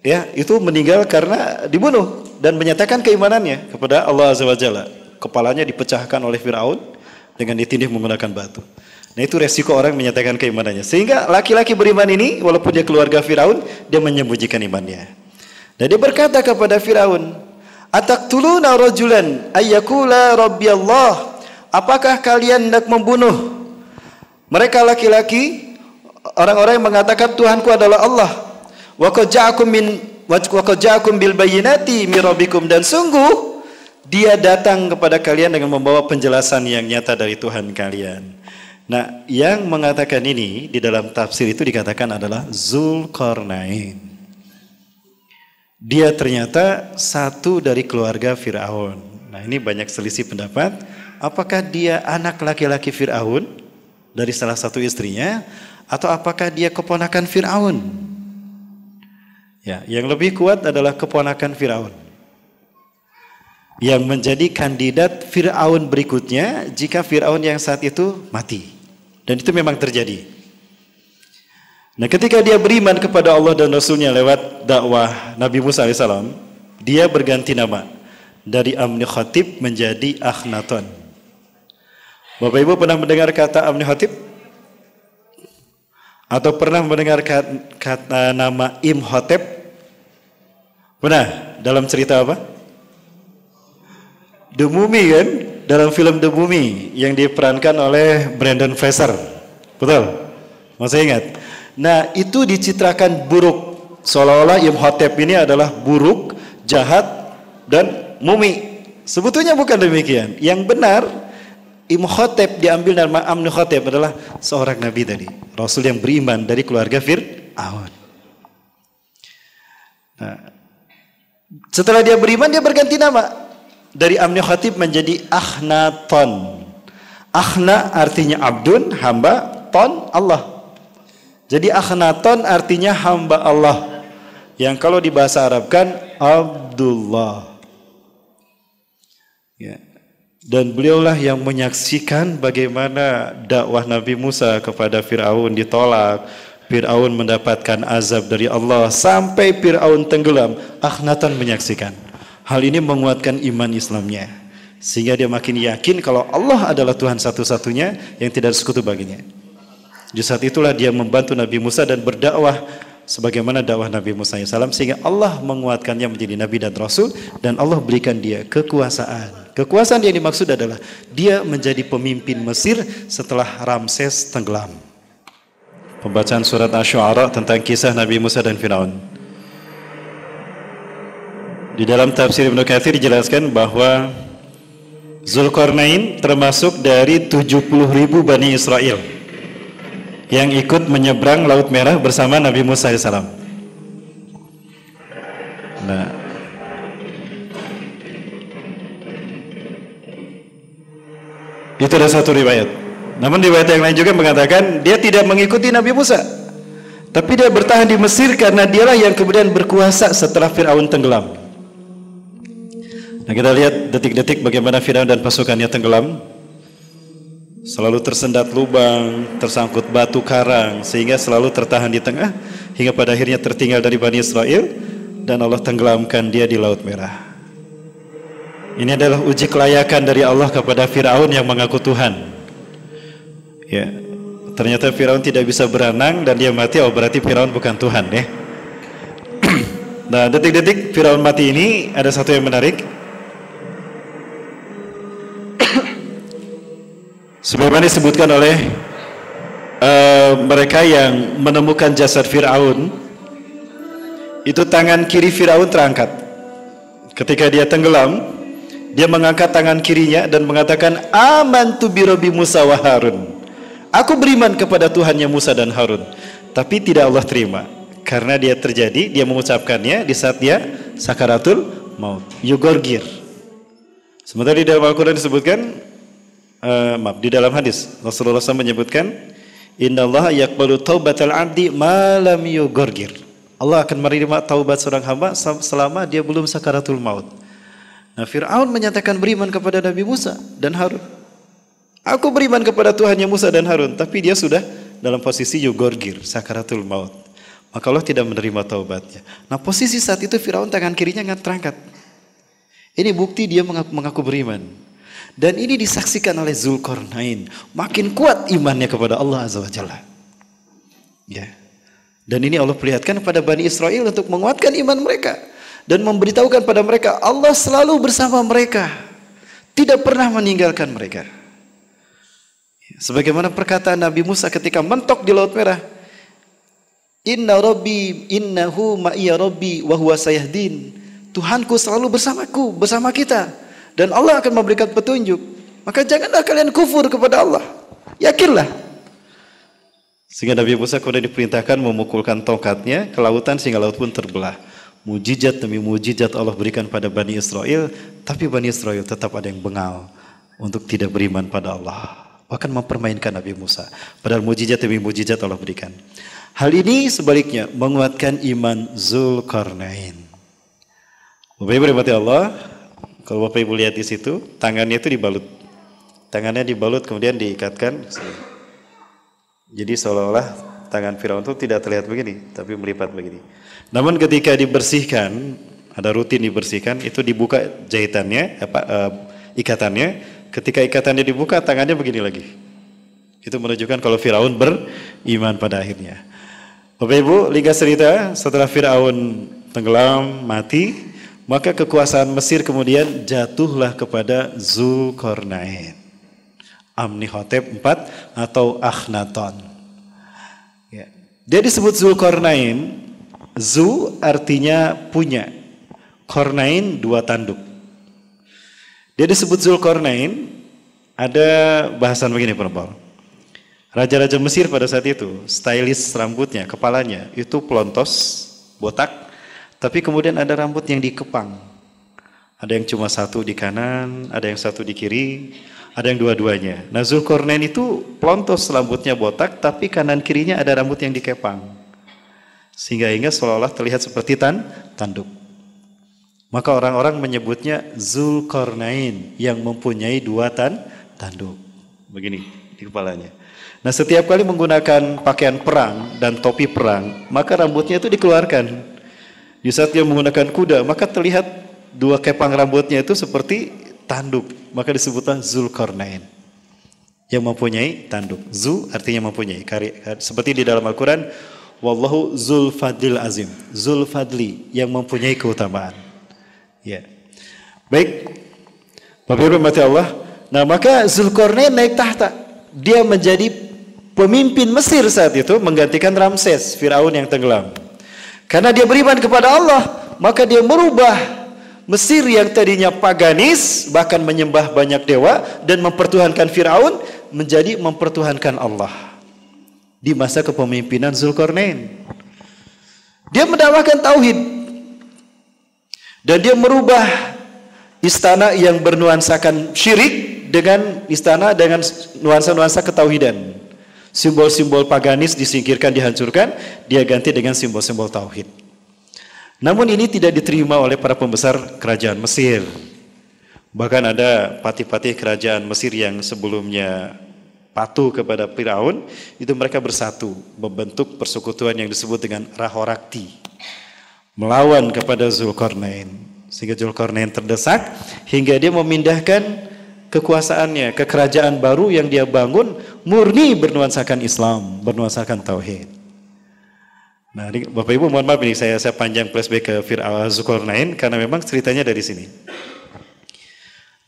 ya itu meninggal karena dibunuh dan menyatakan keimanannya kepada Allah Azza wa Jalla. Kepalanya dipecahkan oleh Firaun dengan ditindih menggunakan batu. Nah itu resiko orang menyatakan keimanannya. Sehingga laki-laki beriman ini walaupun dia keluarga Firaun, dia menyembunyikan imannya. Dan dia berkata kepada Firaun, "Ataktuluna rajulan ayyakula rabbi Allah?" Apakah kalian hendak membunuh mereka laki-laki orang-orang yang mengatakan Tuhanku adalah Allah? Wa bil bayyinati mirabikum dan sungguh dia datang kepada kalian dengan membawa penjelasan yang nyata dari Tuhan kalian. Nah, yang mengatakan ini di dalam tafsir itu dikatakan adalah Zulkarnain. Dia ternyata satu dari keluarga Firaun. Nah, ini banyak selisih pendapat. Apakah dia anak laki-laki Firaun dari salah satu istrinya atau apakah dia keponakan Firaun? Ya, yang lebih kuat adalah keponakan Firaun. Yang menjadi kandidat Firaun berikutnya jika Firaun yang saat itu mati. Dan itu memang terjadi. Nah, ketika dia beriman kepada Allah dan Rasulnya lewat dakwah Nabi Musa AS, dia berganti nama dari Amni Khatib menjadi Akhnaton. Bapak Ibu pernah mendengar kata Amni Khatib? Atau pernah mendengar kata nama Imhotep? Pernah? Dalam cerita apa? The Mummy kan? Dalam film The Mummy yang diperankan oleh Brandon Fraser. Betul? Masih ingat? Nah itu dicitrakan buruk. Seolah-olah Imhotep ini adalah buruk, jahat, dan mumi. Sebetulnya bukan demikian. Yang benar Imhotep diambil nama Amnuhotep adalah seorang nabi tadi. Rasul yang beriman dari keluarga Fir'aun. Nah, setelah dia beriman dia berganti nama dari Amnuhotep menjadi Ahnaton. Ahna artinya abdun, hamba, ton Allah. Jadi Ahnaton artinya hamba Allah. Yang kalau di bahasa Arab kan Abdullah. Ya. Dan beliaulah yang menyaksikan bagaimana dakwah Nabi Musa kepada Fir'aun ditolak. Fir'aun mendapatkan azab dari Allah sampai Fir'aun tenggelam. Akhnatan menyaksikan. Hal ini menguatkan iman Islamnya. Sehingga dia makin yakin kalau Allah adalah Tuhan satu-satunya yang tidak sekutu baginya. Di saat itulah dia membantu Nabi Musa dan berdakwah sebagaimana dakwah Nabi Musa SAW sehingga Allah menguatkannya menjadi nabi dan rasul dan Allah berikan dia kekuasaan. Kekuasaan yang dimaksud adalah dia menjadi pemimpin Mesir setelah Ramses tenggelam. Pembacaan surat Asy-Syu'ara tentang kisah Nabi Musa dan Firaun. Di dalam tafsir Ibnu Katsir dijelaskan bahwa Zulkarnain termasuk dari 70 ribu Bani Israel yang ikut menyeberang Laut Merah bersama Nabi Musa AS. Nah, Itu ada satu riwayat. Namun riwayat yang lain juga mengatakan dia tidak mengikuti Nabi Musa. Tapi dia bertahan di Mesir karena dialah yang kemudian berkuasa setelah Firaun tenggelam. Nah kita lihat detik-detik bagaimana Firaun dan pasukannya tenggelam. Selalu tersendat lubang, tersangkut batu karang sehingga selalu tertahan di tengah hingga pada akhirnya tertinggal dari Bani Israel dan Allah tenggelamkan dia di Laut Merah. Ini adalah uji kelayakan dari Allah kepada Firaun yang mengaku Tuhan. Ya, ternyata Firaun tidak bisa berenang dan dia mati. Oh, berarti Firaun bukan Tuhan, ya. nah, detik-detik Firaun mati ini ada satu yang menarik. Sebagaimana disebutkan oleh uh, mereka yang menemukan jasad Firaun, itu tangan kiri Firaun terangkat. Ketika dia tenggelam, dia mengangkat tangan kirinya dan mengatakan, Amantu birobi Musa wa Harun. Aku beriman kepada Tuhannya Musa dan Harun. Tapi tidak Allah terima. Karena dia terjadi, dia mengucapkannya di saat dia sakaratul maut. Yugorgir. Sementara di dalam Al-Quran disebutkan, uh, maaf, di dalam hadis, Rasulullah SAW menyebutkan, Inna Allah yakbalu taubatal abdi malam yugorgir. Allah akan menerima taubat seorang hamba selama dia belum sakaratul maut. Nah Fir'aun menyatakan beriman kepada Nabi Musa dan Harun. Aku beriman kepada Tuhannya Musa dan Harun. Tapi dia sudah dalam posisi yugorgir, sakaratul maut. Maka Allah tidak menerima taubatnya. Nah posisi saat itu Fir'aun tangan kirinya nggak terangkat. Ini bukti dia mengaku, mengaku beriman. Dan ini disaksikan oleh Zulkarnain. Makin kuat imannya kepada Allah Azza wa Jalla. Ya. Dan ini Allah perlihatkan kepada Bani Israel untuk menguatkan iman mereka dan memberitahukan pada mereka Allah selalu bersama mereka. Tidak pernah meninggalkan mereka. Sebagaimana perkataan Nabi Musa ketika mentok di Laut Merah Inna Rabbi innahu ma'iya Rabbi wa huwa sayahdin. Tuhanku selalu bersamaku bersama kita dan Allah akan memberikan petunjuk. Maka janganlah kalian kufur kepada Allah. Yakinlah. Sehingga Nabi Musa kemudian diperintahkan memukulkan tongkatnya ke lautan sehingga laut pun terbelah mujizat demi mujizat Allah berikan pada Bani Israel, tapi Bani Israel tetap ada yang bengal untuk tidak beriman pada Allah. Bahkan mempermainkan Nabi Musa. Padahal mujizat demi mujizat Allah berikan. Hal ini sebaliknya menguatkan iman Zulkarnain. Bapak Ibu berhati Allah, kalau Bapak Ibu lihat di situ, tangannya itu dibalut. Tangannya dibalut kemudian diikatkan. Jadi seolah-olah tangan Firaun itu tidak terlihat begini, tapi melipat begini. Namun ketika dibersihkan, ada rutin dibersihkan, itu dibuka jahitannya, apa, uh, ikatannya. Ketika ikatannya dibuka, tangannya begini lagi. Itu menunjukkan kalau Firaun beriman pada akhirnya. Bapak Ibu, liga cerita setelah Firaun tenggelam, mati, maka kekuasaan Mesir kemudian jatuhlah kepada Zulkarnain. Amnihotep IV atau Akhenaton. Ya. Dia disebut Zulkarnain Zu artinya punya. Kornain dua tanduk. Dia disebut Zulkarnain, ada bahasan begini perempuan. Raja-raja Mesir pada saat itu, stylish rambutnya, kepalanya itu pelontos, botak, tapi kemudian ada rambut yang dikepang. Ada yang cuma satu di kanan, ada yang satu di kiri, ada yang dua-duanya. Nah Zulkarnain itu pelontos rambutnya botak, tapi kanan kirinya ada rambut yang dikepang. Sehingga hingga seolah-olah terlihat seperti tan tanduk. Maka orang-orang menyebutnya Zulkarnain yang mempunyai dua tan tanduk. Begini di kepalanya. Nah setiap kali menggunakan pakaian perang dan topi perang, maka rambutnya itu dikeluarkan. Di saat dia menggunakan kuda, maka terlihat dua kepang rambutnya itu seperti tanduk. Maka disebutlah Zulkarnain yang mempunyai tanduk. Zu artinya mempunyai. Seperti di dalam Al-Quran, Wallahu zul fadlil azim. Zul fadli yang mempunyai keutamaan. Ya. Baik. Bapak Ibu mati Allah. Nah maka Zulkarnain naik tahta. Dia menjadi pemimpin Mesir saat itu menggantikan Ramses, Firaun yang tenggelam. Karena dia beriman kepada Allah, maka dia merubah Mesir yang tadinya paganis, bahkan menyembah banyak dewa dan mempertuhankan Firaun menjadi mempertuhankan Allah di masa kepemimpinan Zulkarnain. Dia mendakwahkan tauhid dan dia merubah istana yang bernuansakan syirik dengan istana dengan nuansa-nuansa ketauhidan. Simbol-simbol paganis disingkirkan, dihancurkan, dia ganti dengan simbol-simbol tauhid. Namun ini tidak diterima oleh para pembesar kerajaan Mesir. Bahkan ada patih-patih kerajaan Mesir yang sebelumnya patuh kepada Firaun, itu mereka bersatu membentuk persekutuan yang disebut dengan Rahorakti. Melawan kepada Zulkarnain. Sehingga Zulkarnain terdesak hingga dia memindahkan kekuasaannya ke kerajaan baru yang dia bangun murni bernuansakan Islam, bernuansakan tauhid. Nah, ini, Bapak Ibu mohon maaf ini saya saya panjang flashback ke Fir'aun Zulkarnain karena memang ceritanya dari sini.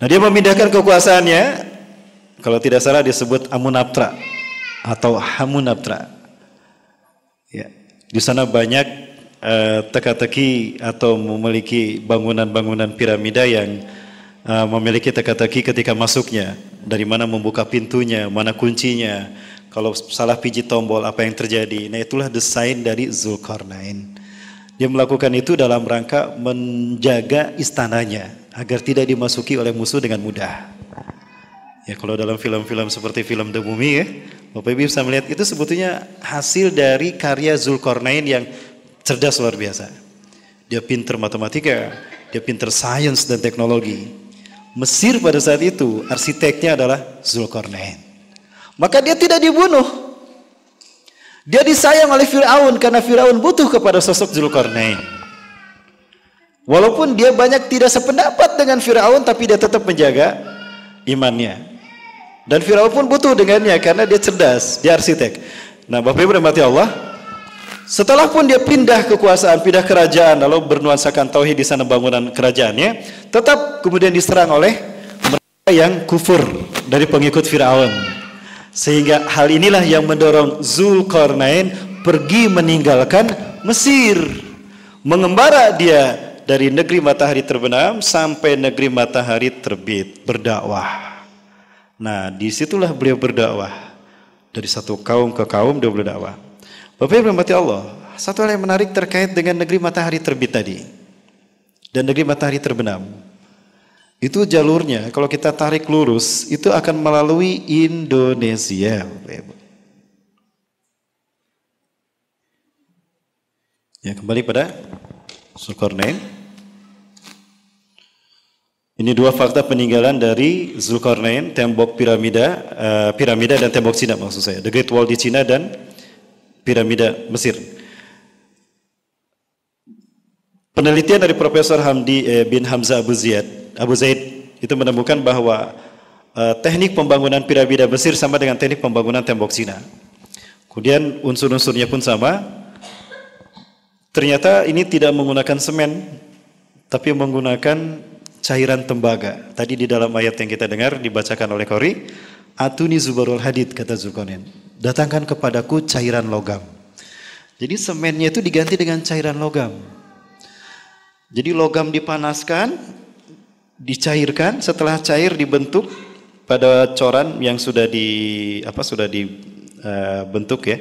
Nah, dia memindahkan kekuasaannya kalau tidak salah disebut Amunaptra atau Hamunaptra. Ya, di sana banyak uh, teka-teki atau memiliki bangunan-bangunan piramida yang uh, memiliki teka-teki ketika masuknya, dari mana membuka pintunya, mana kuncinya, kalau salah pijit tombol apa yang terjadi. Nah itulah desain dari Zulkarnain. Dia melakukan itu dalam rangka menjaga istananya agar tidak dimasuki oleh musuh dengan mudah. Ya kalau dalam film-film seperti film The Mummy ya, Bapak Ibu bisa melihat itu sebetulnya hasil dari karya Zulkarnain yang cerdas luar biasa. Dia pinter matematika, dia pinter sains dan teknologi. Mesir pada saat itu arsiteknya adalah Zulkarnain. Maka dia tidak dibunuh. Dia disayang oleh Firaun karena Firaun butuh kepada sosok Zulkarnain. Walaupun dia banyak tidak sependapat dengan Firaun tapi dia tetap menjaga imannya. Dan Firaun pun butuh dengannya karena dia cerdas, dia arsitek. Nah, Bapak Ibu mati Allah, setelah pun dia pindah kekuasaan, pindah kerajaan, lalu bernuansakan tauhid di sana bangunan kerajaannya, tetap kemudian diserang oleh mereka yang kufur dari pengikut Firaun. Sehingga hal inilah yang mendorong Zulkarnain pergi meninggalkan Mesir. Mengembara dia dari negeri matahari terbenam sampai negeri matahari terbit berdakwah. Nah, di situlah beliau berdakwah. Dari satu kaum ke kaum dia berdakwah. Bapak Ibu mati Allah, satu hal yang menarik terkait dengan negeri matahari terbit tadi dan negeri matahari terbenam. Itu jalurnya kalau kita tarik lurus itu akan melalui Indonesia. Ya kembali pada Zulkarnain. Ini dua fakta peninggalan dari Zulkarnain, tembok piramida, uh, piramida dan tembok Cina maksud saya. The Great Wall di Cina dan piramida Mesir. Penelitian dari Profesor Hamdi eh, bin Hamzah Abu Zaid, Abu Zaid itu menemukan bahwa eh, teknik pembangunan piramida Mesir sama dengan teknik pembangunan tembok Cina. Kemudian unsur-unsurnya pun sama. Ternyata ini tidak menggunakan semen, tapi menggunakan cairan tembaga. Tadi di dalam ayat yang kita dengar dibacakan oleh Kori, Atuni zubarul hadid kata Zulkarnain. Datangkan kepadaku cairan logam. Jadi semennya itu diganti dengan cairan logam. Jadi logam dipanaskan, dicairkan, setelah cair dibentuk pada coran yang sudah di apa sudah dibentuk uh, ya.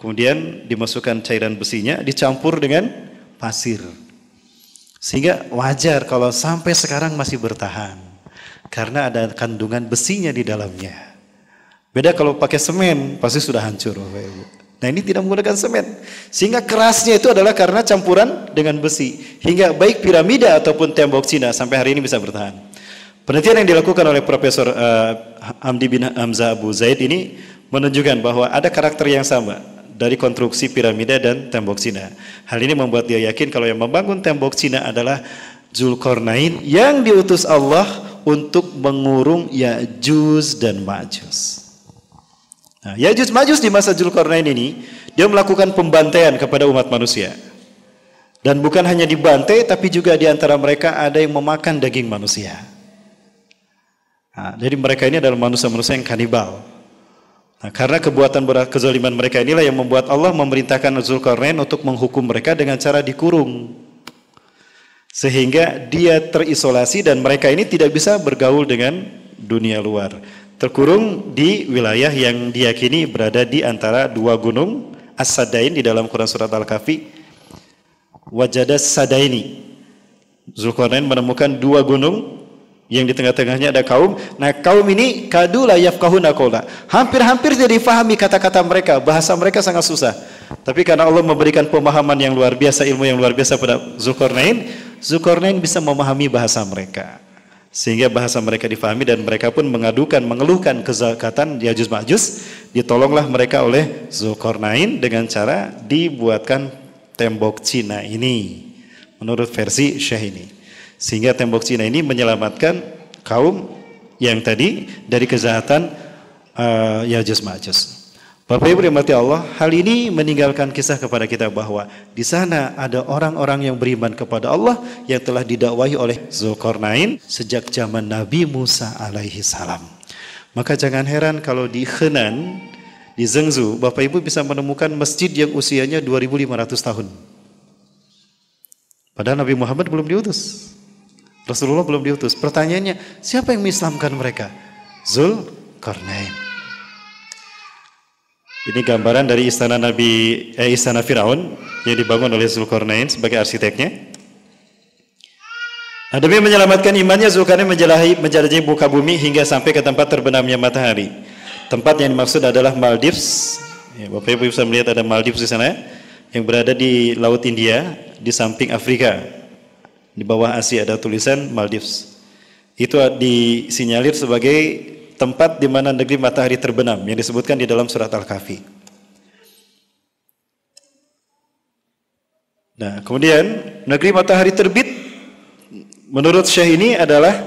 Kemudian dimasukkan cairan besinya, dicampur dengan pasir. Sehingga wajar kalau sampai sekarang masih bertahan karena ada kandungan besinya di dalamnya. Beda kalau pakai semen, pasti sudah hancur Nah ini tidak menggunakan semen. Sehingga kerasnya itu adalah karena campuran dengan besi. Hingga baik piramida ataupun tembok Cina sampai hari ini bisa bertahan. Penelitian yang dilakukan oleh Profesor uh, Hamdi bin Hamzah Abu Zaid ini menunjukkan bahwa ada karakter yang sama dari konstruksi piramida dan tembok Cina. Hal ini membuat dia yakin kalau yang membangun tembok Cina adalah Zulkarnain yang diutus Allah untuk mengurung Ya'juj dan Ma'juj. Nah, Ma'juj di masa Zulkarnain ini dia melakukan pembantaian kepada umat manusia. Dan bukan hanya dibantai tapi juga di antara mereka ada yang memakan daging manusia. Nah, jadi mereka ini adalah manusia-manusia yang kanibal. Nah, karena kebuatan kezaliman mereka inilah yang membuat Allah memerintahkan Zulkarnain untuk menghukum mereka dengan cara dikurung. Sehingga dia terisolasi dan mereka ini tidak bisa bergaul dengan dunia luar. Terkurung di wilayah yang diyakini berada di antara dua gunung As-Sadain di dalam Quran Surat Al-Kahfi. Wajadah Sadaini. Zulkarnain menemukan dua gunung Yang di tengah-tengahnya ada kaum. Nah, kaum ini kadu la yafqahuna qawla. Hampir-hampir tidak difahami kata-kata mereka, bahasa mereka sangat susah. Tapi karena Allah memberikan pemahaman yang luar biasa, ilmu yang luar biasa pada Zulkarnain, Zulkarnain bisa memahami bahasa mereka. Sehingga bahasa mereka difahami dan mereka pun mengadukan, mengeluhkan kezakatan Yajuz Ma'juz. Ditolonglah mereka oleh Zulkarnain dengan cara dibuatkan tembok Cina ini. Menurut versi Syekh ini. Sehingga tembok Cina ini menyelamatkan kaum yang tadi dari kejahatan uh, Yajuz Ma'juz. Bapak Ibu mati Allah, hal ini meninggalkan kisah kepada kita bahwa di sana ada orang-orang yang beriman kepada Allah yang telah didakwahi oleh Zulkarnain sejak zaman Nabi Musa alaihi salam. Maka jangan heran kalau di Henan, di Zhengzhou, Bapak Ibu bisa menemukan masjid yang usianya 2500 tahun. Padahal Nabi Muhammad belum diutus. Rasulullah belum diutus. Pertanyaannya, siapa yang mengislamkan mereka? Zulkarnain. Ini gambaran dari istana Nabi eh, istana Firaun yang dibangun oleh Zulkarnain sebagai arsiteknya. Nah, demi menyelamatkan imannya Zulkarnain menjelahi menjelajahi buka bumi hingga sampai ke tempat terbenamnya matahari. Tempat yang dimaksud adalah Maldives. Ya, Bapak Ibu bisa melihat ada Maldives di sana yang berada di Laut India di samping Afrika. Di bawah Asia ada tulisan Maldives. Itu disinyalir sebagai tempat di mana negeri matahari terbenam yang disebutkan di dalam surat Al-Kahfi. Nah, kemudian negeri matahari terbit menurut Syekh ini adalah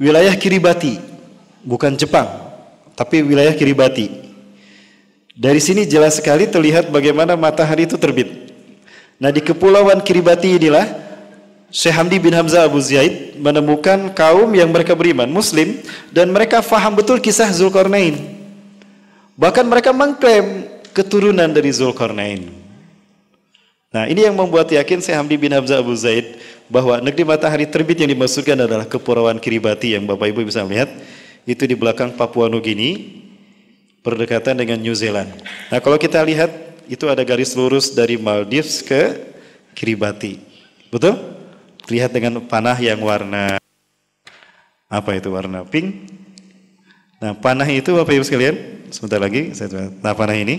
wilayah Kiribati, bukan Jepang, tapi wilayah Kiribati. Dari sini jelas sekali terlihat bagaimana matahari itu terbit. Nah, di kepulauan Kiribati inilah Syekh Hamdi bin Hamzah Abu Zaid menemukan kaum yang mereka beriman muslim dan mereka faham betul kisah Zulkarnain. Bahkan mereka mengklaim keturunan dari Zulkarnain. Nah, ini yang membuat yakin Syekh Hamdi bin Hamzah Abu Zaid bahwa negeri matahari terbit yang dimaksudkan adalah kepulauan Kiribati yang Bapak Ibu bisa lihat itu di belakang Papua Nugini berdekatan dengan New Zealand. Nah, kalau kita lihat itu ada garis lurus dari Maldives ke Kiribati. Betul? Lihat dengan panah yang warna apa itu warna pink. Nah, panah itu Bapak Ibu sekalian, sebentar lagi saya coba. Nah, panah ini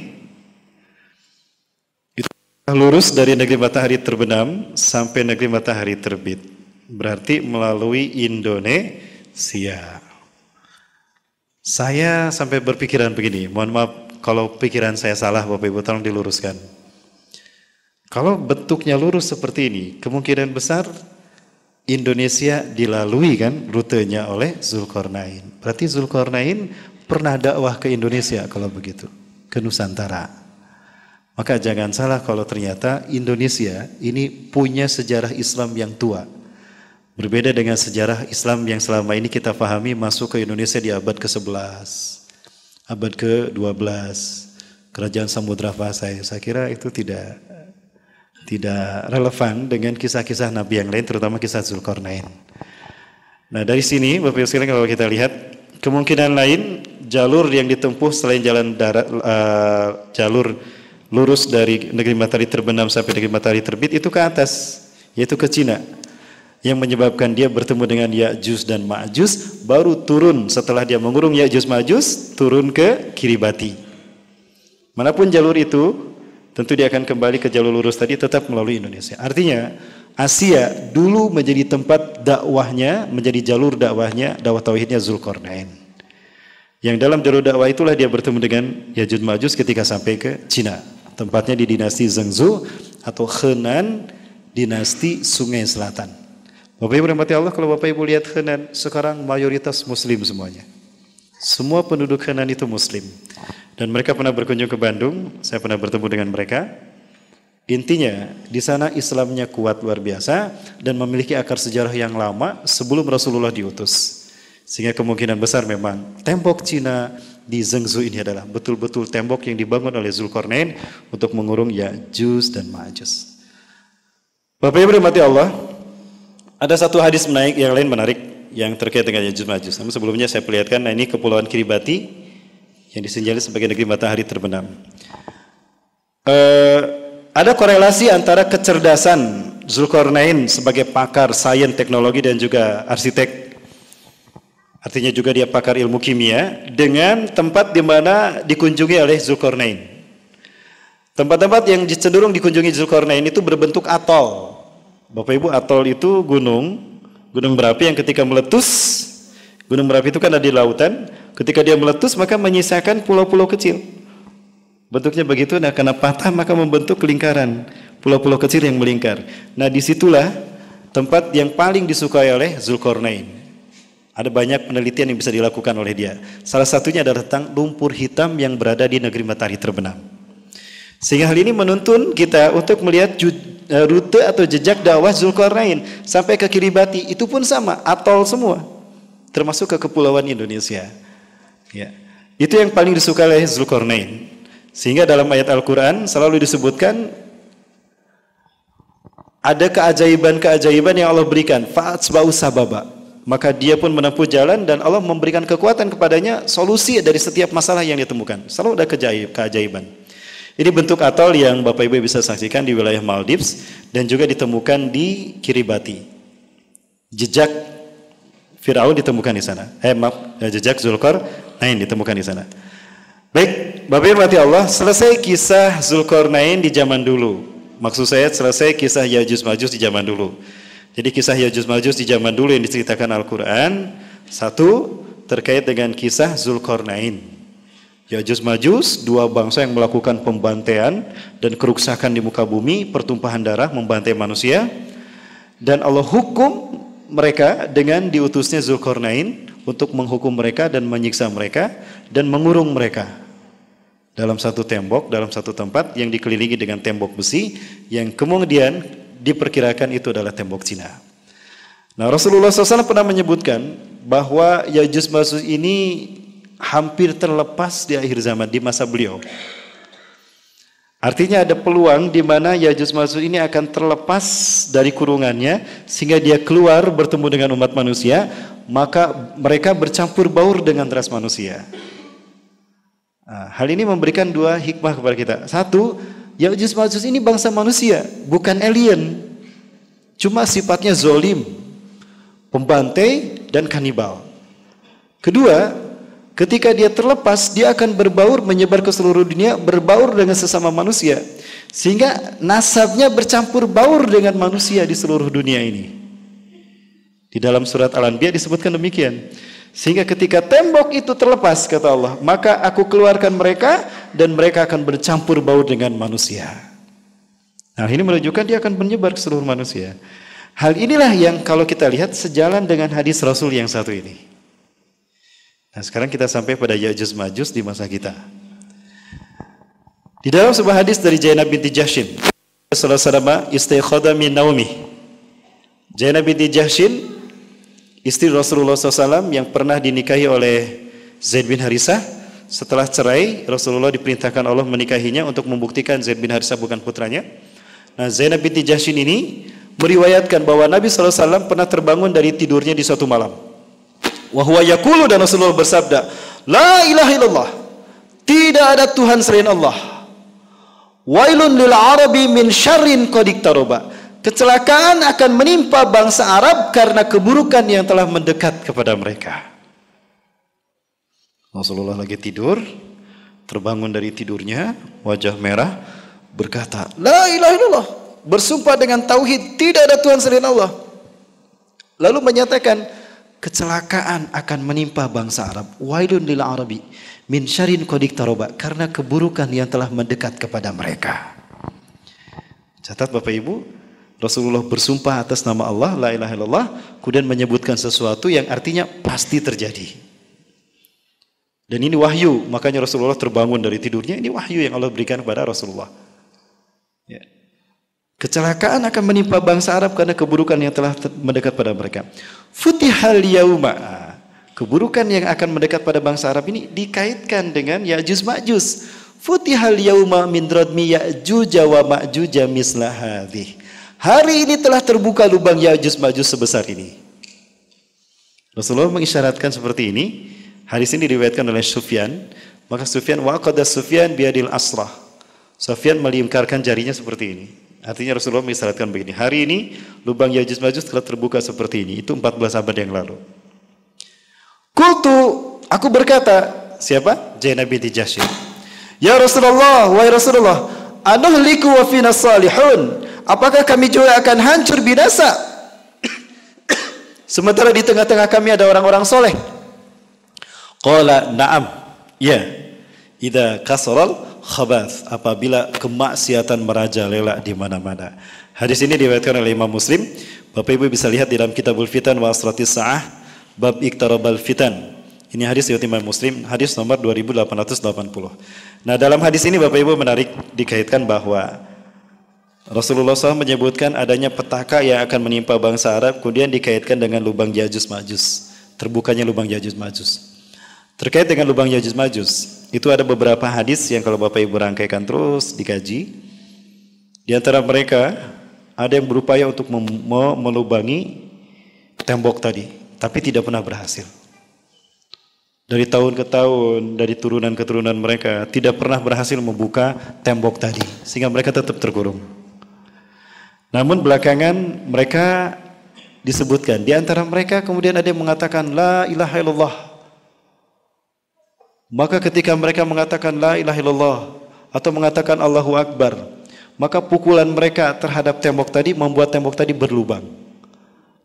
itu lurus dari negeri matahari terbenam sampai negeri matahari terbit. Berarti melalui Indonesia. Saya sampai berpikiran begini, mohon maaf kalau pikiran saya salah Bapak Ibu tolong diluruskan. Kalau bentuknya lurus seperti ini, kemungkinan besar Indonesia dilalui kan rutenya oleh Zulkarnain. Berarti Zulkarnain pernah dakwah ke Indonesia kalau begitu, ke Nusantara. Maka jangan salah kalau ternyata Indonesia ini punya sejarah Islam yang tua. Berbeda dengan sejarah Islam yang selama ini kita pahami masuk ke Indonesia di abad ke-11, abad ke-12, kerajaan Samudra Pasai. Saya kira itu tidak tidak relevan dengan kisah-kisah Nabi yang lain, terutama kisah Zulkarnain. Nah dari sini Bapak Ibu sekalian kalau kita lihat kemungkinan lain jalur yang ditempuh selain jalan darat uh, jalur lurus dari negeri matahari terbenam sampai negeri matahari terbit itu ke atas yaitu ke Cina. Yang menyebabkan dia bertemu dengan Ya'juj dan Ma'juj baru turun. Setelah dia mengurung Ya'juj Ma'juj turun ke Kiribati. Mana pun jalur itu tentu dia akan kembali ke jalur lurus tadi tetap melalui Indonesia. Artinya Asia dulu menjadi tempat dakwahnya, menjadi jalur dakwahnya, dakwah tauhidnya Zulkarnain. Yang dalam jalur dakwah itulah dia bertemu dengan Yajud Majus ketika sampai ke Cina. Tempatnya di dinasti Zhengzhou atau Henan, dinasti Sungai Selatan. Bapak Ibu rahmati Allah, kalau Bapak Ibu lihat Henan, sekarang mayoritas muslim semuanya. Semua penduduk Henan itu muslim. Dan mereka pernah berkunjung ke Bandung, saya pernah bertemu dengan mereka. Intinya, di sana Islamnya kuat luar biasa dan memiliki akar sejarah yang lama sebelum Rasulullah diutus. Sehingga kemungkinan besar memang tembok Cina di Zhengzhou ini adalah betul-betul tembok yang dibangun oleh Zulkarnain untuk mengurung Ya'juj dan Ma'juj. Bapak Ibu mati Allah, ada satu hadis menaik yang lain menarik yang terkait dengan Ya'juj Ma'juj. Namun sebelumnya saya perlihatkan, nah ini kepulauan Kiribati yang disinjali sebagai negeri matahari terbenam. Uh, ada korelasi antara kecerdasan Zulkarnain sebagai pakar sains teknologi dan juga arsitek artinya juga dia pakar ilmu kimia, dengan tempat di mana dikunjungi oleh Zulkarnain. Tempat-tempat yang cenderung dikunjungi Zulkarnain itu berbentuk atol. Bapak Ibu, atol itu gunung, gunung berapi yang ketika meletus, gunung berapi itu kan ada di lautan, ketika dia meletus maka menyisakan pulau-pulau kecil. Bentuknya begitu, nah karena patah maka membentuk lingkaran, pulau-pulau kecil yang melingkar. Nah di situlah tempat yang paling disukai oleh Zulkarnain. Ada banyak penelitian yang bisa dilakukan oleh dia. Salah satunya adalah tentang lumpur hitam yang berada di negeri matahari terbenam. Sehingga hal ini menuntun kita untuk melihat eh, rute atau jejak dakwah Zulkarnain sampai ke Kiribati. Itu pun sama, atol semua. Termasuk ke kepulauan Indonesia. Ya. Itu yang paling disukai oleh Zulkarnain. Sehingga dalam ayat Al-Quran selalu disebutkan ada keajaiban-keajaiban yang Allah berikan. Fa'atsba'u sababa maka dia pun menempuh jalan dan Allah memberikan kekuatan kepadanya solusi dari setiap masalah yang ditemukan. Selalu ada keajaiban. Ini bentuk atol yang Bapak Ibu bisa saksikan di wilayah Maldives dan juga ditemukan di Kiribati. Jejak Firaun ditemukan di sana. Eh maaf, ya, jejak Zulkar Nain ditemukan di sana. Baik, Bapak Ibu Allah, selesai kisah Zulkarnain di zaman dulu. Maksud saya selesai kisah Yajuj Majuj di zaman dulu. Jadi kisah Yajuz Majus di zaman dulu yang diceritakan Al-Quran Satu terkait dengan kisah Zulkarnain Yajuz Majus dua bangsa yang melakukan pembantaian dan kerusakan di muka bumi Pertumpahan darah membantai manusia Dan Allah hukum mereka dengan diutusnya Zulkarnain Untuk menghukum mereka dan menyiksa mereka Dan mengurung mereka dalam satu tembok, dalam satu tempat yang dikelilingi dengan tembok besi yang kemudian diperkirakan itu adalah tembok Cina. Nah Rasulullah SAW pernah menyebutkan bahwa Yajus Majuj ini hampir terlepas di akhir zaman di masa beliau. Artinya ada peluang di mana Yajus Majuj ini akan terlepas dari kurungannya sehingga dia keluar bertemu dengan umat manusia, maka mereka bercampur baur dengan ras manusia. Nah, hal ini memberikan dua hikmah kepada kita. Satu, Ya'juj Ma'juj ini bangsa manusia, bukan alien. Cuma sifatnya zolim, pembantai dan kanibal. Kedua, ketika dia terlepas, dia akan berbaur menyebar ke seluruh dunia, berbaur dengan sesama manusia. Sehingga nasabnya bercampur baur dengan manusia di seluruh dunia ini. Di dalam surat Al-Anbiya disebutkan demikian. Sehingga ketika tembok itu terlepas kata Allah, maka aku keluarkan mereka dan mereka akan bercampur baur dengan manusia. Nah, ini menunjukkan dia akan menyebar ke seluruh manusia. Hal inilah yang kalau kita lihat sejalan dengan hadis Rasul yang satu ini. Nah, sekarang kita sampai pada Ya'juj Majus di masa kita. Di dalam sebuah hadis dari Zainab binti Jahshin, Rasulullah SAW istiqada min naumi. Zainab binti Jahshin istri Rasulullah SAW yang pernah dinikahi oleh Zaid bin Harisah. Setelah cerai Rasulullah diperintahkan Allah menikahinya untuk membuktikan Zaid bin Harisah bukan putranya. Nah Zainab binti Jahshin ini meriwayatkan bahwa Nabi SAW pernah terbangun dari tidurnya di suatu malam. Wahwa yakulu dan Rasulullah bersabda La ilaha illallah tidak ada Tuhan selain Allah. Wailun lil arabi min syarrin qadik taroba Kecelakaan akan menimpa bangsa Arab karena keburukan yang telah mendekat kepada mereka. Rasulullah lagi tidur, terbangun dari tidurnya, wajah merah, berkata, La ilaha illallah, bersumpah dengan tauhid, tidak ada Tuhan selain Allah. Lalu menyatakan, kecelakaan akan menimpa bangsa Arab. Wailun lil Arabi min syarin kodik taroba karena keburukan yang telah mendekat kepada mereka. Catat Bapak Ibu, Rasulullah bersumpah atas nama Allah, la ilaha illallah, kemudian menyebutkan sesuatu yang artinya pasti terjadi. Dan ini wahyu, makanya Rasulullah terbangun dari tidurnya, ini wahyu yang Allah berikan kepada Rasulullah. Ya. Kecelakaan akan menimpa bangsa Arab karena keburukan yang telah mendekat pada mereka. Futihal yauma. Keburukan yang akan mendekat pada bangsa Arab ini dikaitkan dengan Ya'juj Ma'juj. Futihal yauma min radmi Ya'juj wa Ma'juj misla hadhihi. Hari ini telah terbuka lubang Ya'juj Ma'juj sebesar ini. Rasulullah mengisyaratkan seperti ini. Hadis ini diriwayatkan oleh Sufyan. Maka Sufyan waqada Sufyan biadil asrah. Sufyan melingkarkan jarinya seperti ini. Artinya Rasulullah mengisyaratkan begini. Hari ini lubang Ya'juj Ma'juj telah terbuka seperti ini. Itu 14 abad yang lalu. Kultu, aku berkata, siapa? Zainab binti Jahsy. Ya Rasulullah, wahai Rasulullah, anuhliku wa fina salihun. Apakah kami juga akan hancur binasa? Sementara di tengah-tengah kami ada orang-orang soleh. Qala na'am. Ya. Ida kasral khabath. Apabila kemaksiatan merajalela di mana-mana. Hadis ini diriwayatkan oleh Imam Muslim. Bapak Ibu bisa lihat di dalam Kitabul Fitan wa Asratis Sa'ah bab Iktarabal Fitan. Ini hadis riwayat Imam Muslim, hadis nomor 2880. Nah, dalam hadis ini Bapak Ibu menarik dikaitkan bahwa Rasulullah SAW menyebutkan adanya petaka yang akan menimpa bangsa Arab, kemudian dikaitkan dengan lubang Yajus Majus, terbukanya lubang Yajus Majus. Terkait dengan lubang Yajus Majus, itu ada beberapa hadis yang kalau Bapak Ibu rangkaikan terus dikaji. Di antara mereka ada yang berupaya untuk melubangi tembok tadi, tapi tidak pernah berhasil. Dari tahun ke tahun, dari turunan ke turunan mereka tidak pernah berhasil membuka tembok tadi, sehingga mereka tetap terkurung. Namun belakangan mereka disebutkan, di antara mereka kemudian ada yang mengatakan La ilaha illallah. Maka ketika mereka mengatakan La ilaha illallah atau mengatakan Allahu Akbar, maka pukulan mereka terhadap tembok tadi membuat tembok tadi berlubang.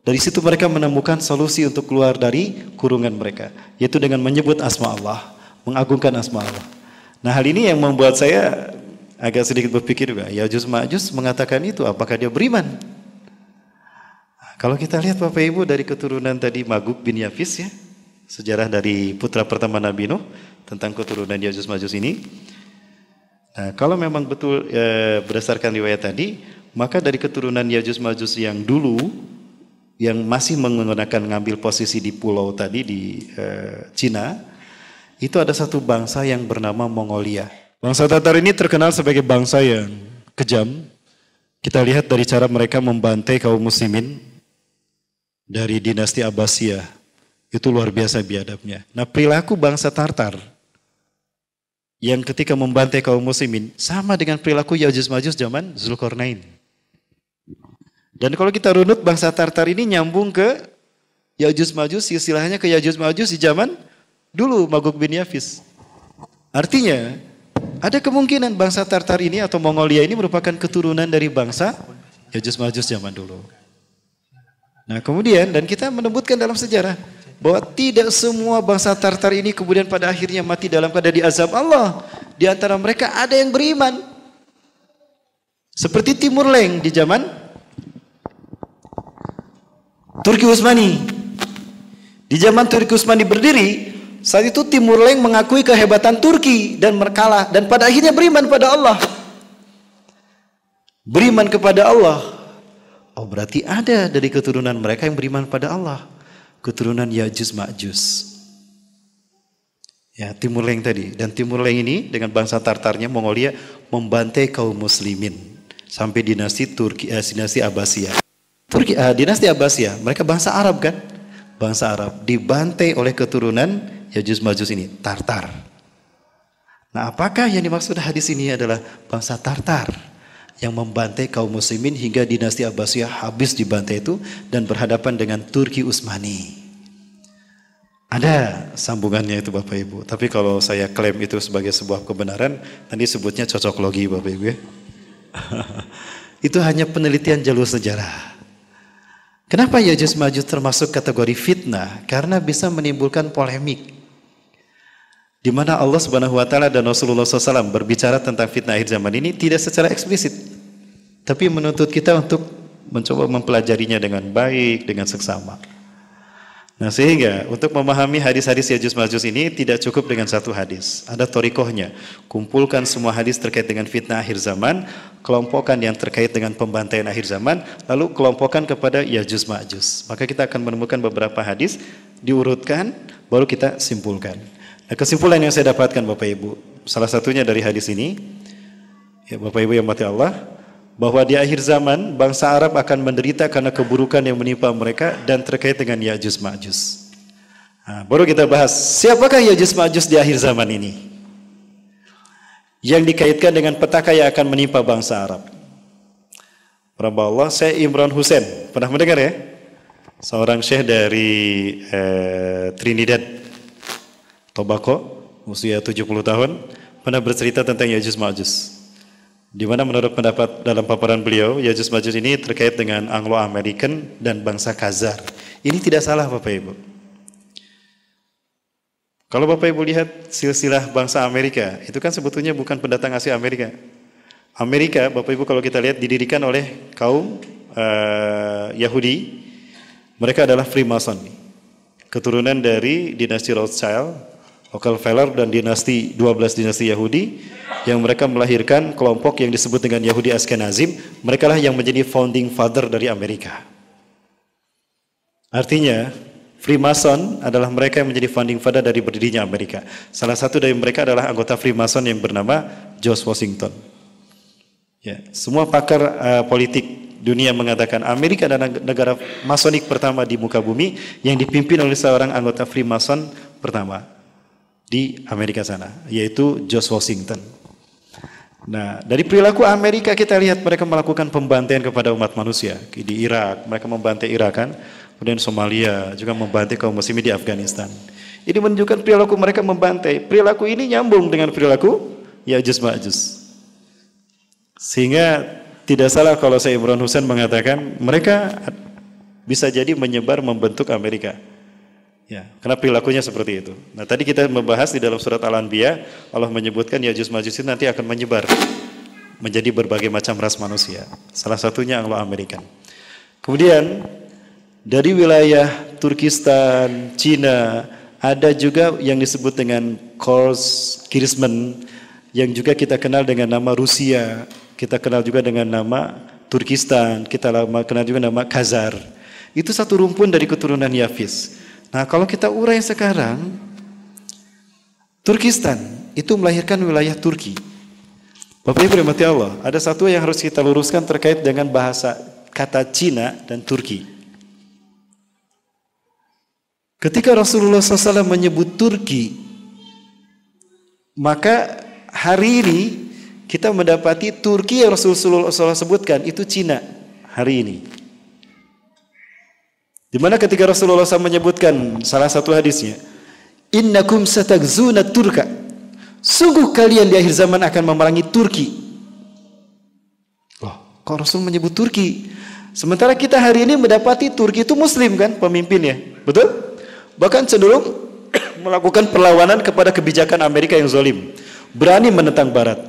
Dari situ mereka menemukan solusi untuk keluar dari kurungan mereka, yaitu dengan menyebut asma Allah, mengagungkan asma Allah. Nah hal ini yang membuat saya agak sedikit berpikir juga, ya Juz Ma'juz mengatakan itu, apakah dia beriman? Kalau kita lihat Bapak Ibu dari keturunan tadi Maguk bin Yafis ya, sejarah dari putra pertama Nabi Nuh tentang keturunan Yajuz Majus ini. Nah, kalau memang betul e, berdasarkan riwayat tadi, maka dari keturunan Yajuz Majus yang dulu yang masih menggunakan ngambil posisi di pulau tadi di uh, Cina, itu ada satu bangsa yang bernama Mongolia. Bangsa Tatar ini terkenal sebagai bangsa yang kejam. Kita lihat dari cara mereka membantai kaum muslimin dari dinasti Abbasiyah. Itu luar biasa biadabnya. Nah perilaku bangsa Tartar yang ketika membantai kaum muslimin sama dengan perilaku Yajuj Majuj zaman Zulkarnain. Dan kalau kita runut bangsa Tartar ini nyambung ke Yajus Majus, istilahnya ke Yajus Majus di zaman dulu Magog bin Yafis. Artinya, ada kemungkinan bangsa Tartar ini atau Mongolia ini merupakan keturunan dari bangsa Yajus Majus zaman dulu. Nah kemudian, dan kita menyebutkan dalam sejarah, bahwa tidak semua bangsa Tartar ini kemudian pada akhirnya mati dalam keadaan diazab Allah. Di antara mereka ada yang beriman. Seperti Timur Leng di zaman Turki Utsmani. Di zaman Turki Utsmani berdiri, saat itu Timur Leng mengakui kehebatan Turki dan merkalah dan pada akhirnya beriman pada Allah. Beriman kepada Allah. Oh berarti ada dari keturunan mereka yang beriman pada Allah. Keturunan Yajuz Ma'juz. Ya, Timur Leng tadi. Dan Timur Leng ini dengan bangsa Tartarnya Mongolia membantai kaum muslimin sampai dinasti Turki eh, dinasti Abbasiyah. Turki, uh, dinasti Abbasiyah, mereka bangsa Arab kan? Bangsa Arab dibantai oleh keturunan Yajuz Majus ini, Tartar. Nah, apakah yang dimaksud hadis ini adalah bangsa Tartar yang membantai kaum muslimin hingga dinasti Abbasiyah habis dibantai itu dan berhadapan dengan Turki Utsmani. Ada sambungannya itu Bapak Ibu. Tapi kalau saya klaim itu sebagai sebuah kebenaran, nanti sebutnya cocok logi Bapak Ibu ya. itu hanya penelitian jalur sejarah. Kenapa Yajus Majus termasuk kategori fitnah? Karena bisa menimbulkan polemik. Di mana Allah Subhanahu wa taala dan Rasulullah SAW berbicara tentang fitnah akhir zaman ini tidak secara eksplisit. Tapi menuntut kita untuk mencoba mempelajarinya dengan baik, dengan seksama. Nah sehingga untuk memahami hadis-hadis Yajus Majus ini tidak cukup dengan satu hadis. Ada torikohnya. Kumpulkan semua hadis terkait dengan fitnah akhir zaman, kelompokkan yang terkait dengan pembantaian akhir zaman, lalu kelompokkan kepada Yajus Majus. Maka kita akan menemukan beberapa hadis, diurutkan, baru kita simpulkan. Nah kesimpulan yang saya dapatkan Bapak Ibu, salah satunya dari hadis ini, ya Bapak Ibu yang mati Allah, bahwa di akhir zaman bangsa Arab akan menderita karena keburukan yang menimpa mereka dan terkait dengan Ya'juj Ma'juj. Nah, baru kita bahas siapakah Ya'juj Ma'juj di akhir zaman ini? Yang dikaitkan dengan petaka yang akan menimpa bangsa Arab. Berapa Allah, saya Imran Hussein. Pernah mendengar ya? Seorang syekh dari eh, Trinidad. Tobacco, usia 70 tahun, pernah bercerita tentang Yajus Ma'jus. Di mana menurut pendapat dalam paparan beliau, Yajus Ma'jus ini terkait dengan Anglo-American dan bangsa Khazar. Ini tidak salah Bapak Ibu. Kalau Bapak Ibu lihat silsilah bangsa Amerika, itu kan sebetulnya bukan pendatang asli Amerika. Amerika, Bapak Ibu kalau kita lihat didirikan oleh kaum uh, Yahudi. Mereka adalah Freemason. Keturunan dari dinasti Rothschild, Rockefeller dan dinasti 12 dinasti Yahudi yang mereka melahirkan kelompok yang disebut dengan Yahudi Ashkenazim. Mereka lah yang menjadi founding father dari Amerika. Artinya, Freemason adalah mereka yang menjadi founding father dari berdirinya Amerika. Salah satu dari mereka adalah anggota Freemason yang bernama George Washington. Ya, semua pakar uh, politik dunia mengatakan Amerika adalah negara masonik pertama di muka bumi yang dipimpin oleh seorang anggota Freemason pertama di Amerika sana, yaitu George Washington. Nah, dari perilaku Amerika kita lihat mereka melakukan pembantaian kepada umat manusia di Irak, mereka membantai Irak kan, kemudian Somalia juga membantai kaum muslimin di Afghanistan. Ini menunjukkan perilaku mereka membantai. Perilaku ini nyambung dengan perilaku Ya'juj Ma'juj. Sehingga tidak salah kalau saya Imran Husain mengatakan mereka bisa jadi menyebar membentuk Amerika. Ya, karena perilakunya seperti itu. Nah, tadi kita membahas di dalam surat Al-Anbiya, Allah menyebutkan Ya'juj Ma'juj itu nanti akan menyebar menjadi berbagai macam ras manusia. Salah satunya Anglo-Amerikan. Kemudian dari wilayah Turkistan, Cina, ada juga yang disebut dengan Kors Kirismen yang juga kita kenal dengan nama Rusia, kita kenal juga dengan nama Turkistan, kita kenal juga nama Khazar. Itu satu rumpun dari keturunan Yafis. Nah, kalau kita urai sekarang, Turkistan itu melahirkan wilayah Turki. Bapak Ibu rahmati Allah, ada satu yang harus kita luruskan terkait dengan bahasa kata Cina dan Turki. Ketika Rasulullah SAW menyebut Turki, maka hari ini kita mendapati Turki yang Rasulullah SAW sebutkan itu Cina hari ini. Di mana ketika Rasulullah SAW menyebutkan salah satu hadisnya, Innakum satagzuna Turka. Sungguh kalian di akhir zaman akan memerangi Turki. Loh, kok Rasul menyebut Turki? Sementara kita hari ini mendapati Turki itu Muslim kan pemimpinnya, betul? Bahkan cenderung melakukan perlawanan kepada kebijakan Amerika yang zalim, berani menentang Barat.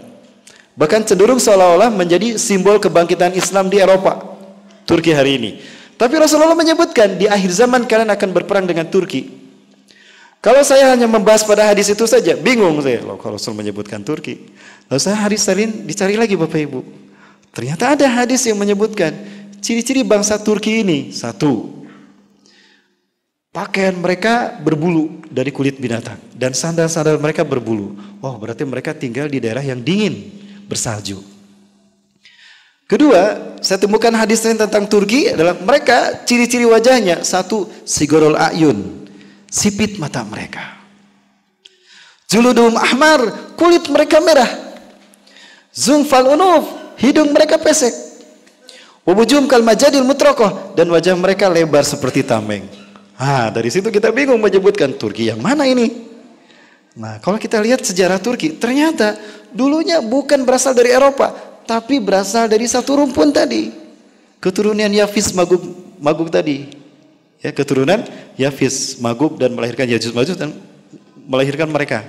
Bahkan cenderung seolah-olah menjadi simbol kebangkitan Islam di Eropa. Turki hari ini. Tapi Rasulullah menyebutkan di akhir zaman kalian akan berperang dengan Turki. Kalau saya hanya membahas pada hadis itu saja, bingung saya. Loh, kalau Rasul menyebutkan Turki. Lalu saya hari salin dicari lagi Bapak Ibu. Ternyata ada hadis yang menyebutkan ciri-ciri bangsa Turki ini. Satu, pakaian mereka berbulu dari kulit binatang. Dan sandal-sandal mereka berbulu. Oh berarti mereka tinggal di daerah yang dingin bersalju. Kedua, saya temukan hadis lain tentang Turki adalah mereka ciri-ciri wajahnya satu sigorol ayun, sipit mata mereka. Juludum ahmar, kulit mereka merah. Zungfal unuf, hidung mereka pesek. Wabujum kal majadil mutrokoh dan wajah mereka lebar seperti tameng. Ah, dari situ kita bingung menyebutkan Turki yang mana ini? Nah, kalau kita lihat sejarah Turki, ternyata dulunya bukan berasal dari Eropa, tapi berasal dari satu rumpun tadi. Keturunan Yafis Magub, Magub tadi. Ya, keturunan Yafis Magub dan melahirkan Yajuj Majuj dan melahirkan mereka.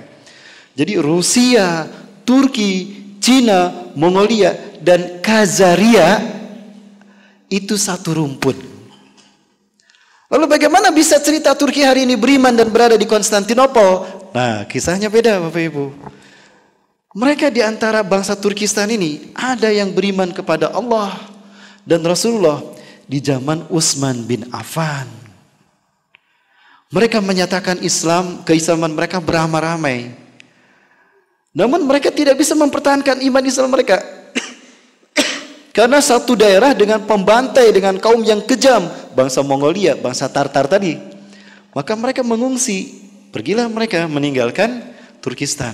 Jadi Rusia, Turki, Cina, Mongolia dan Kazaria itu satu rumpun. Lalu bagaimana bisa cerita Turki hari ini beriman dan berada di Konstantinopel Nah, kisahnya beda Bapak Ibu. Mereka di antara bangsa Turkistan ini ada yang beriman kepada Allah dan Rasulullah di zaman Utsman bin Affan. Mereka menyatakan Islam, keislaman mereka beramai-ramai. Namun mereka tidak bisa mempertahankan iman Islam mereka. Karena satu daerah dengan pembantai dengan kaum yang kejam, bangsa Mongolia, bangsa Tartar tadi. Maka mereka mengungsi Pergilah mereka meninggalkan Turkistan,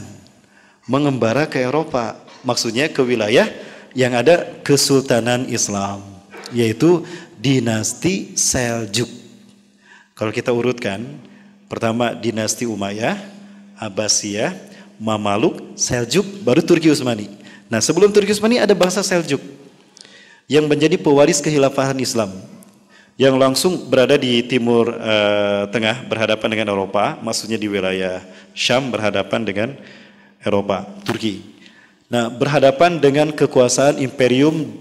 mengembara ke Eropa, maksudnya ke wilayah yang ada kesultanan Islam, yaitu dinasti Seljuk. Kalau kita urutkan, pertama dinasti Umayyah, Abbasiyah, Mamaluk, Seljuk, baru Turki Utsmani. Nah, sebelum Turki Utsmani ada bangsa Seljuk yang menjadi pewaris kehilafahan Islam yang langsung berada di timur uh, tengah berhadapan dengan Eropa, maksudnya di wilayah Syam berhadapan dengan Eropa, Turki. Nah, berhadapan dengan kekuasaan Imperium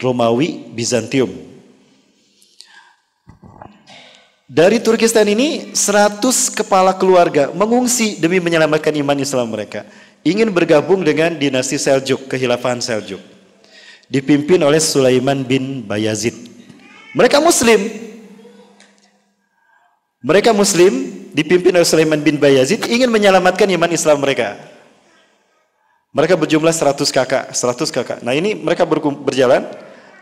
Romawi Bizantium. Dari Turkistan ini 100 kepala keluarga mengungsi demi menyelamatkan iman Islam mereka. Ingin bergabung dengan dinasti Seljuk, kehilafahan Seljuk. Dipimpin oleh Sulaiman bin Bayazid mereka muslim. Mereka muslim dipimpin oleh Sulaiman bin Bayazid ingin menyelamatkan iman Islam mereka. Mereka berjumlah 100 kakak, 100 kakak. Nah ini mereka berjalan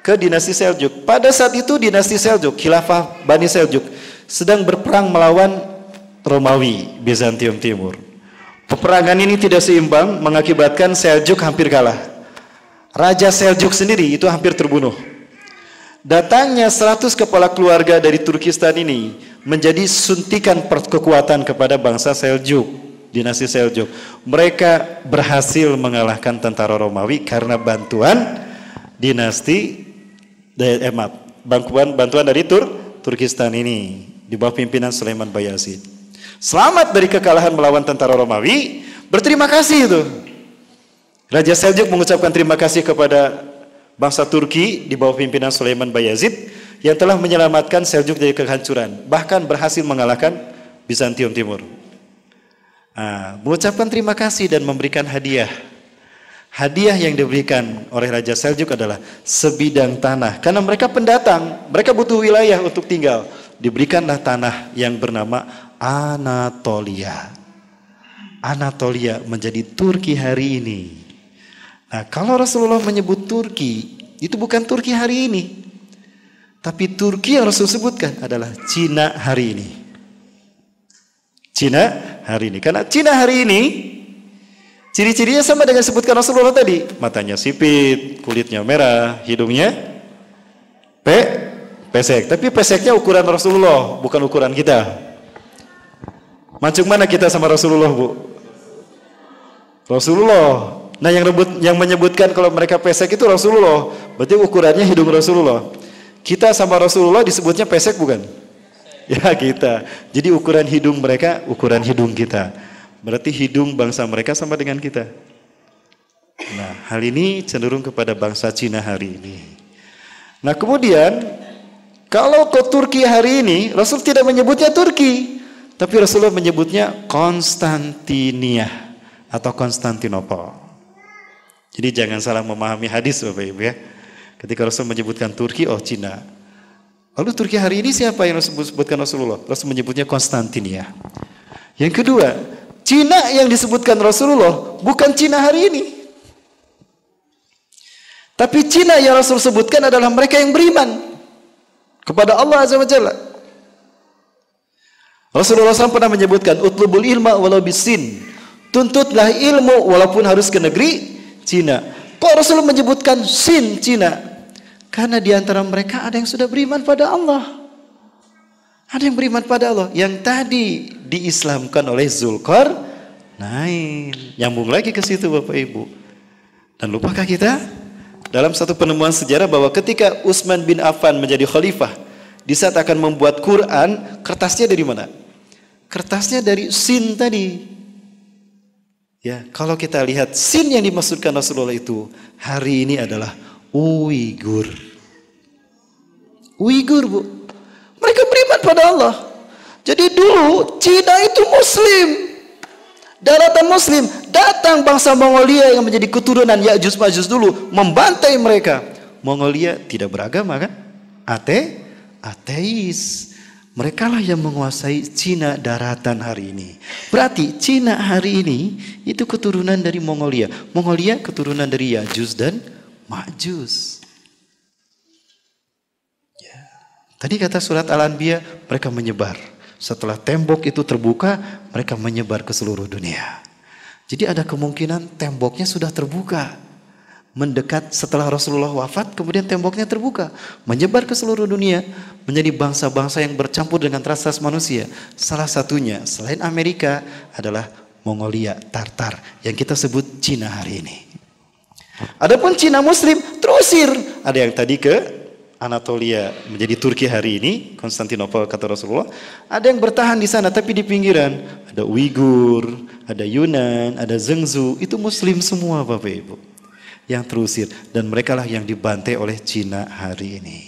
ke dinasti Seljuk. Pada saat itu dinasti Seljuk, khilafah Bani Seljuk sedang berperang melawan Romawi, Bizantium Timur. Peperangan ini tidak seimbang mengakibatkan Seljuk hampir kalah. Raja Seljuk sendiri itu hampir terbunuh. Datangnya 100 kepala keluarga dari Turkistan ini menjadi suntikan kekuatan kepada bangsa Seljuk, dinasti Seljuk. Mereka berhasil mengalahkan tentara Romawi karena bantuan dinasti eh, bantuan bantuan dari Tur Turkistan ini di bawah pimpinan Sulaiman Bayazid. Selamat dari kekalahan melawan tentara Romawi, berterima kasih itu. Raja Seljuk mengucapkan terima kasih kepada bangsa Turki di bawah pimpinan Sulaiman Bayazid yang telah menyelamatkan Seljuk dari kehancuran, bahkan berhasil mengalahkan Bizantium Timur. Nah, mengucapkan terima kasih dan memberikan hadiah. Hadiah yang diberikan oleh Raja Seljuk adalah sebidang tanah. Karena mereka pendatang, mereka butuh wilayah untuk tinggal. Diberikanlah tanah yang bernama Anatolia. Anatolia menjadi Turki hari ini. Nah, kalau Rasulullah menyebut Turki, itu bukan Turki hari ini. Tapi Turki yang Rasul sebutkan adalah Cina hari ini. Cina hari ini. Karena Cina hari ini ciri-cirinya sama dengan sebutkan Rasulullah tadi. Matanya sipit, kulitnya merah, hidungnya pe pesek. Tapi peseknya ukuran Rasulullah, bukan ukuran kita. Macam mana kita sama Rasulullah, Bu? Rasulullah Nah yang rebut, yang menyebutkan kalau mereka pesek itu Rasulullah. Berarti ukurannya hidung Rasulullah. Kita sama Rasulullah disebutnya pesek bukan? Ya kita. Jadi ukuran hidung mereka ukuran hidung kita. Berarti hidung bangsa mereka sama dengan kita. Nah hal ini cenderung kepada bangsa Cina hari ini. Nah kemudian kalau ke Turki hari ini Rasul tidak menyebutnya Turki. Tapi Rasulullah menyebutnya Konstantinia atau Konstantinopel. Jadi jangan salah memahami hadis Bapak Ibu ya. Ketika Rasul menyebutkan Turki, oh Cina. Lalu Turki hari ini siapa yang Rasul sebutkan Rasulullah? Rasul menyebutnya Konstantinia. Yang kedua, Cina yang disebutkan Rasulullah bukan Cina hari ini. Tapi Cina yang Rasul sebutkan adalah mereka yang beriman kepada Allah Azza wa Jalla. Rasulullah SAW pernah menyebutkan utlubul ilma walau bisin. Tuntutlah ilmu walaupun harus ke negeri Cina. Kok Rasulullah menyebutkan Sin Cina? Karena di antara mereka ada yang sudah beriman pada Allah. Ada yang beriman pada Allah. Yang tadi diislamkan oleh Zulkar. Nain. Nyambung lagi ke situ Bapak Ibu. Dan lupakah kita? Dalam satu penemuan sejarah bahwa ketika Utsman bin Affan menjadi khalifah. Di saat akan membuat Quran, kertasnya dari mana? Kertasnya dari Sin tadi. Ya, kalau kita lihat sin yang dimaksudkan Rasulullah itu hari ini adalah Uighur. Uighur, Bu. Mereka beriman pada Allah. Jadi dulu Cina itu muslim. Daratan muslim. Datang bangsa Mongolia yang menjadi keturunan Ya'juj Ma'juj dulu membantai mereka. Mongolia tidak beragama kan? Ate, ateis. Mereka lah yang menguasai Cina daratan hari ini. Berarti Cina hari ini itu keturunan dari Mongolia. Mongolia keturunan dari Yajus dan Majus. Ya. Tadi kata surat Al-Anbiya mereka menyebar. Setelah tembok itu terbuka, mereka menyebar ke seluruh dunia. Jadi ada kemungkinan temboknya sudah terbuka mendekat setelah Rasulullah wafat, kemudian temboknya terbuka, menyebar ke seluruh dunia, menjadi bangsa-bangsa yang bercampur dengan ras manusia. Salah satunya, selain Amerika, adalah Mongolia, Tartar yang kita sebut Cina hari ini. Adapun Cina Muslim terusir. Ada yang tadi ke Anatolia menjadi Turki hari ini, Konstantinopel kata Rasulullah. Ada yang bertahan di sana tapi di pinggiran. Ada Uighur, ada Yunan, ada Zhengzhou. Itu Muslim semua Bapak Ibu. Yang terusir dan mereka lah yang dibantai oleh Cina hari ini.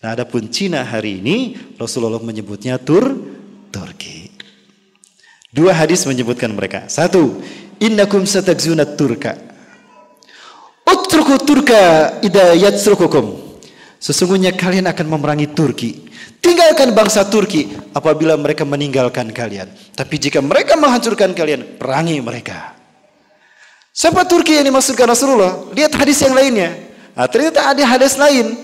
Nah, adapun Cina hari ini Rasulullah menyebutnya Tur Turki. Dua hadis menyebutkan mereka. Satu, innakum satagzuna turka. Utruku turka ida yatsrukukum. Sesungguhnya kalian akan memerangi Turki. Tinggalkan bangsa Turki apabila mereka meninggalkan kalian. Tapi jika mereka menghancurkan kalian, perangi mereka. Siapa Turki yang dimaksudkan Rasulullah? Lihat hadis yang lainnya. Nah, ternyata ada hadis lain.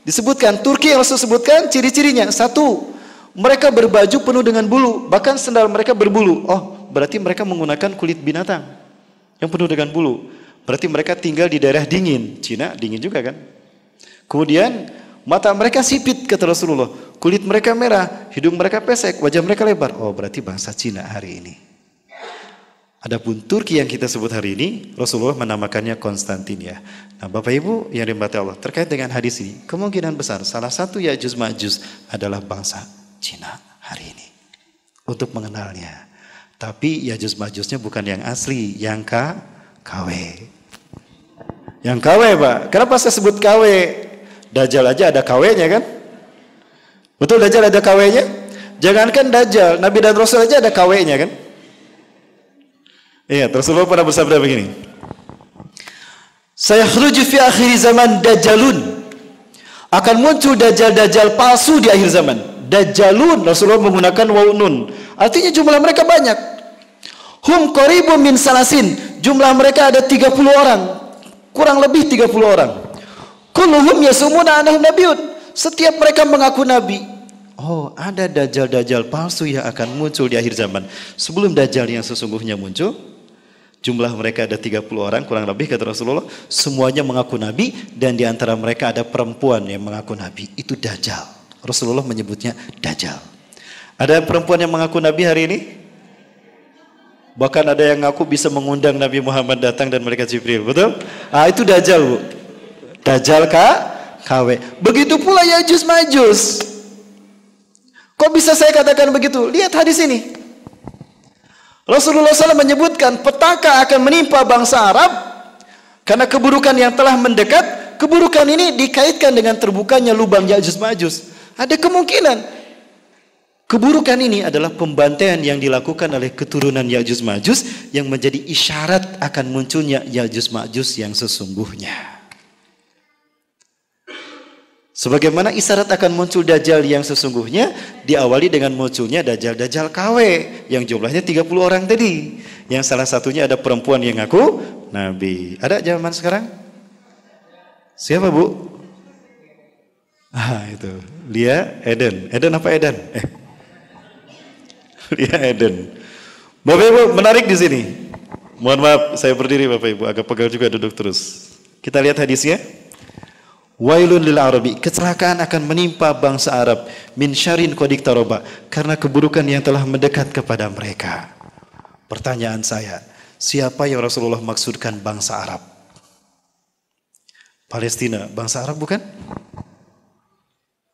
Disebutkan Turki yang Rasul sebutkan ciri-cirinya. Satu, mereka berbaju penuh dengan bulu. Bahkan sendal mereka berbulu. Oh, berarti mereka menggunakan kulit binatang yang penuh dengan bulu. Berarti mereka tinggal di daerah dingin. Cina dingin juga kan? Kemudian mata mereka sipit kata Rasulullah. Kulit mereka merah, hidung mereka pesek, wajah mereka lebar. Oh, berarti bangsa Cina hari ini. Adapun Turki yang kita sebut hari ini, Rasulullah menamakannya Konstantin ya. Nah, Bapak Ibu yang dimati Allah, terkait dengan hadis ini, kemungkinan besar salah satu Ya'juj Ma'juj adalah bangsa Cina hari ini. Untuk mengenalnya. Tapi Ya'juj Ma'jujnya bukan yang asli, yang K, KW. Yang KW, Pak. Kenapa saya sebut KW? Dajjal aja ada KW-nya kan? Betul Dajjal ada KW-nya? Jangankan Dajjal, Nabi dan Rasul aja ada KW-nya kan? Iya, Rasulullah pernah bersabda begini. Saya khruju fi akhir zaman dajjalun. Akan muncul dajjal-dajjal palsu di akhir zaman. Dajjalun Rasulullah menggunakan waw nun. Artinya jumlah mereka banyak. Hum qaribun min salasin. Jumlah mereka ada 30 orang. Kurang lebih 30 orang. Kulluhum yasumuna anahum nabiun. Setiap mereka mengaku nabi. Oh, ada dajjal-dajjal palsu yang akan muncul di akhir zaman. Sebelum dajjal yang sesungguhnya muncul, Jumlah mereka ada 30 orang kurang lebih kata Rasulullah. Semuanya mengaku Nabi dan di antara mereka ada perempuan yang mengaku Nabi. Itu Dajjal. Rasulullah menyebutnya Dajjal. Ada perempuan yang mengaku Nabi hari ini? Bahkan ada yang ngaku bisa mengundang Nabi Muhammad datang dan mereka Jibril. Betul? Ah itu Dajjal bu. Dajjal kak? KW. Begitu pula Yajus Majus. Kok bisa saya katakan begitu? Lihat hadis ini. Rasulullah SAW menyebutkan petaka akan menimpa bangsa Arab karena keburukan yang telah mendekat. Keburukan ini dikaitkan dengan terbukanya lubang Ya'juj Ma'juj. Ada kemungkinan keburukan ini adalah pembantaian yang dilakukan oleh keturunan Ya'juj Ma'juj yang menjadi isyarat akan munculnya Ya'juj Ma'juj yang sesungguhnya. Sebagaimana isyarat akan muncul dajjal yang sesungguhnya diawali dengan munculnya dajjal-dajjal KW yang jumlahnya 30 orang tadi. Yang salah satunya ada perempuan yang ngaku nabi. Ada zaman sekarang? Siapa, Bu? Ah, itu. Lia Eden. Eden apa Eden? Eh. Lia Eden. Bapak Ibu, menarik di sini. Mohon maaf, saya berdiri Bapak Ibu, agak pegal juga duduk terus. Kita lihat hadisnya. Wailun lil Arabi, kecelakaan akan menimpa bangsa Arab min syarin kodik taroba karena keburukan yang telah mendekat kepada mereka. Pertanyaan saya, siapa yang Rasulullah maksudkan bangsa Arab? Palestina, bangsa Arab bukan?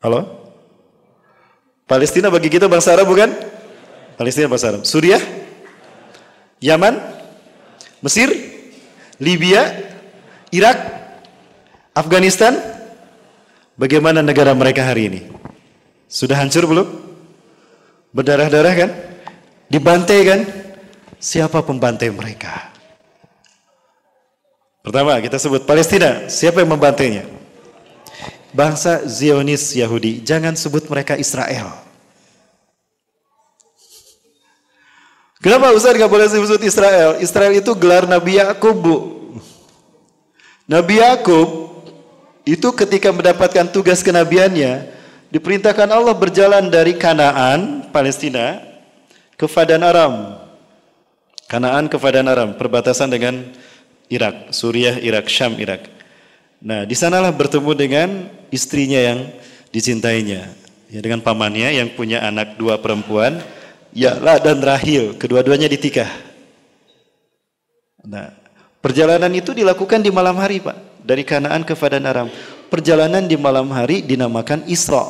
Halo? Palestina bagi kita bangsa Arab bukan? Palestina bangsa Arab. Suriah? Yaman? Mesir? Libya? Irak? Afghanistan? Bagaimana negara mereka hari ini? Sudah hancur belum? Berdarah-darah kan? Dibantai kan? Siapa pembantai mereka? Pertama kita sebut Palestina. Siapa yang membantainya? Bangsa Zionis Yahudi. Jangan sebut mereka Israel. Kenapa Ustaz nggak boleh sebut Israel? Israel itu gelar Nabi Yakub, Bu. Nabi Yakub itu ketika mendapatkan tugas kenabiannya, diperintahkan Allah berjalan dari Kanaan, Palestina, ke Fadan Aram. Kanaan ke Fadan Aram, perbatasan dengan Irak, Suriah, Irak, Syam, Irak. Nah, di sanalah bertemu dengan istrinya yang dicintainya, ya dengan pamannya yang punya anak dua perempuan Ya'la dan Rahil, kedua-duanya ditikah. Nah, perjalanan itu dilakukan di malam hari, Pak, dari Kanaan ke Padan Aram. Perjalanan di malam hari dinamakan Isra.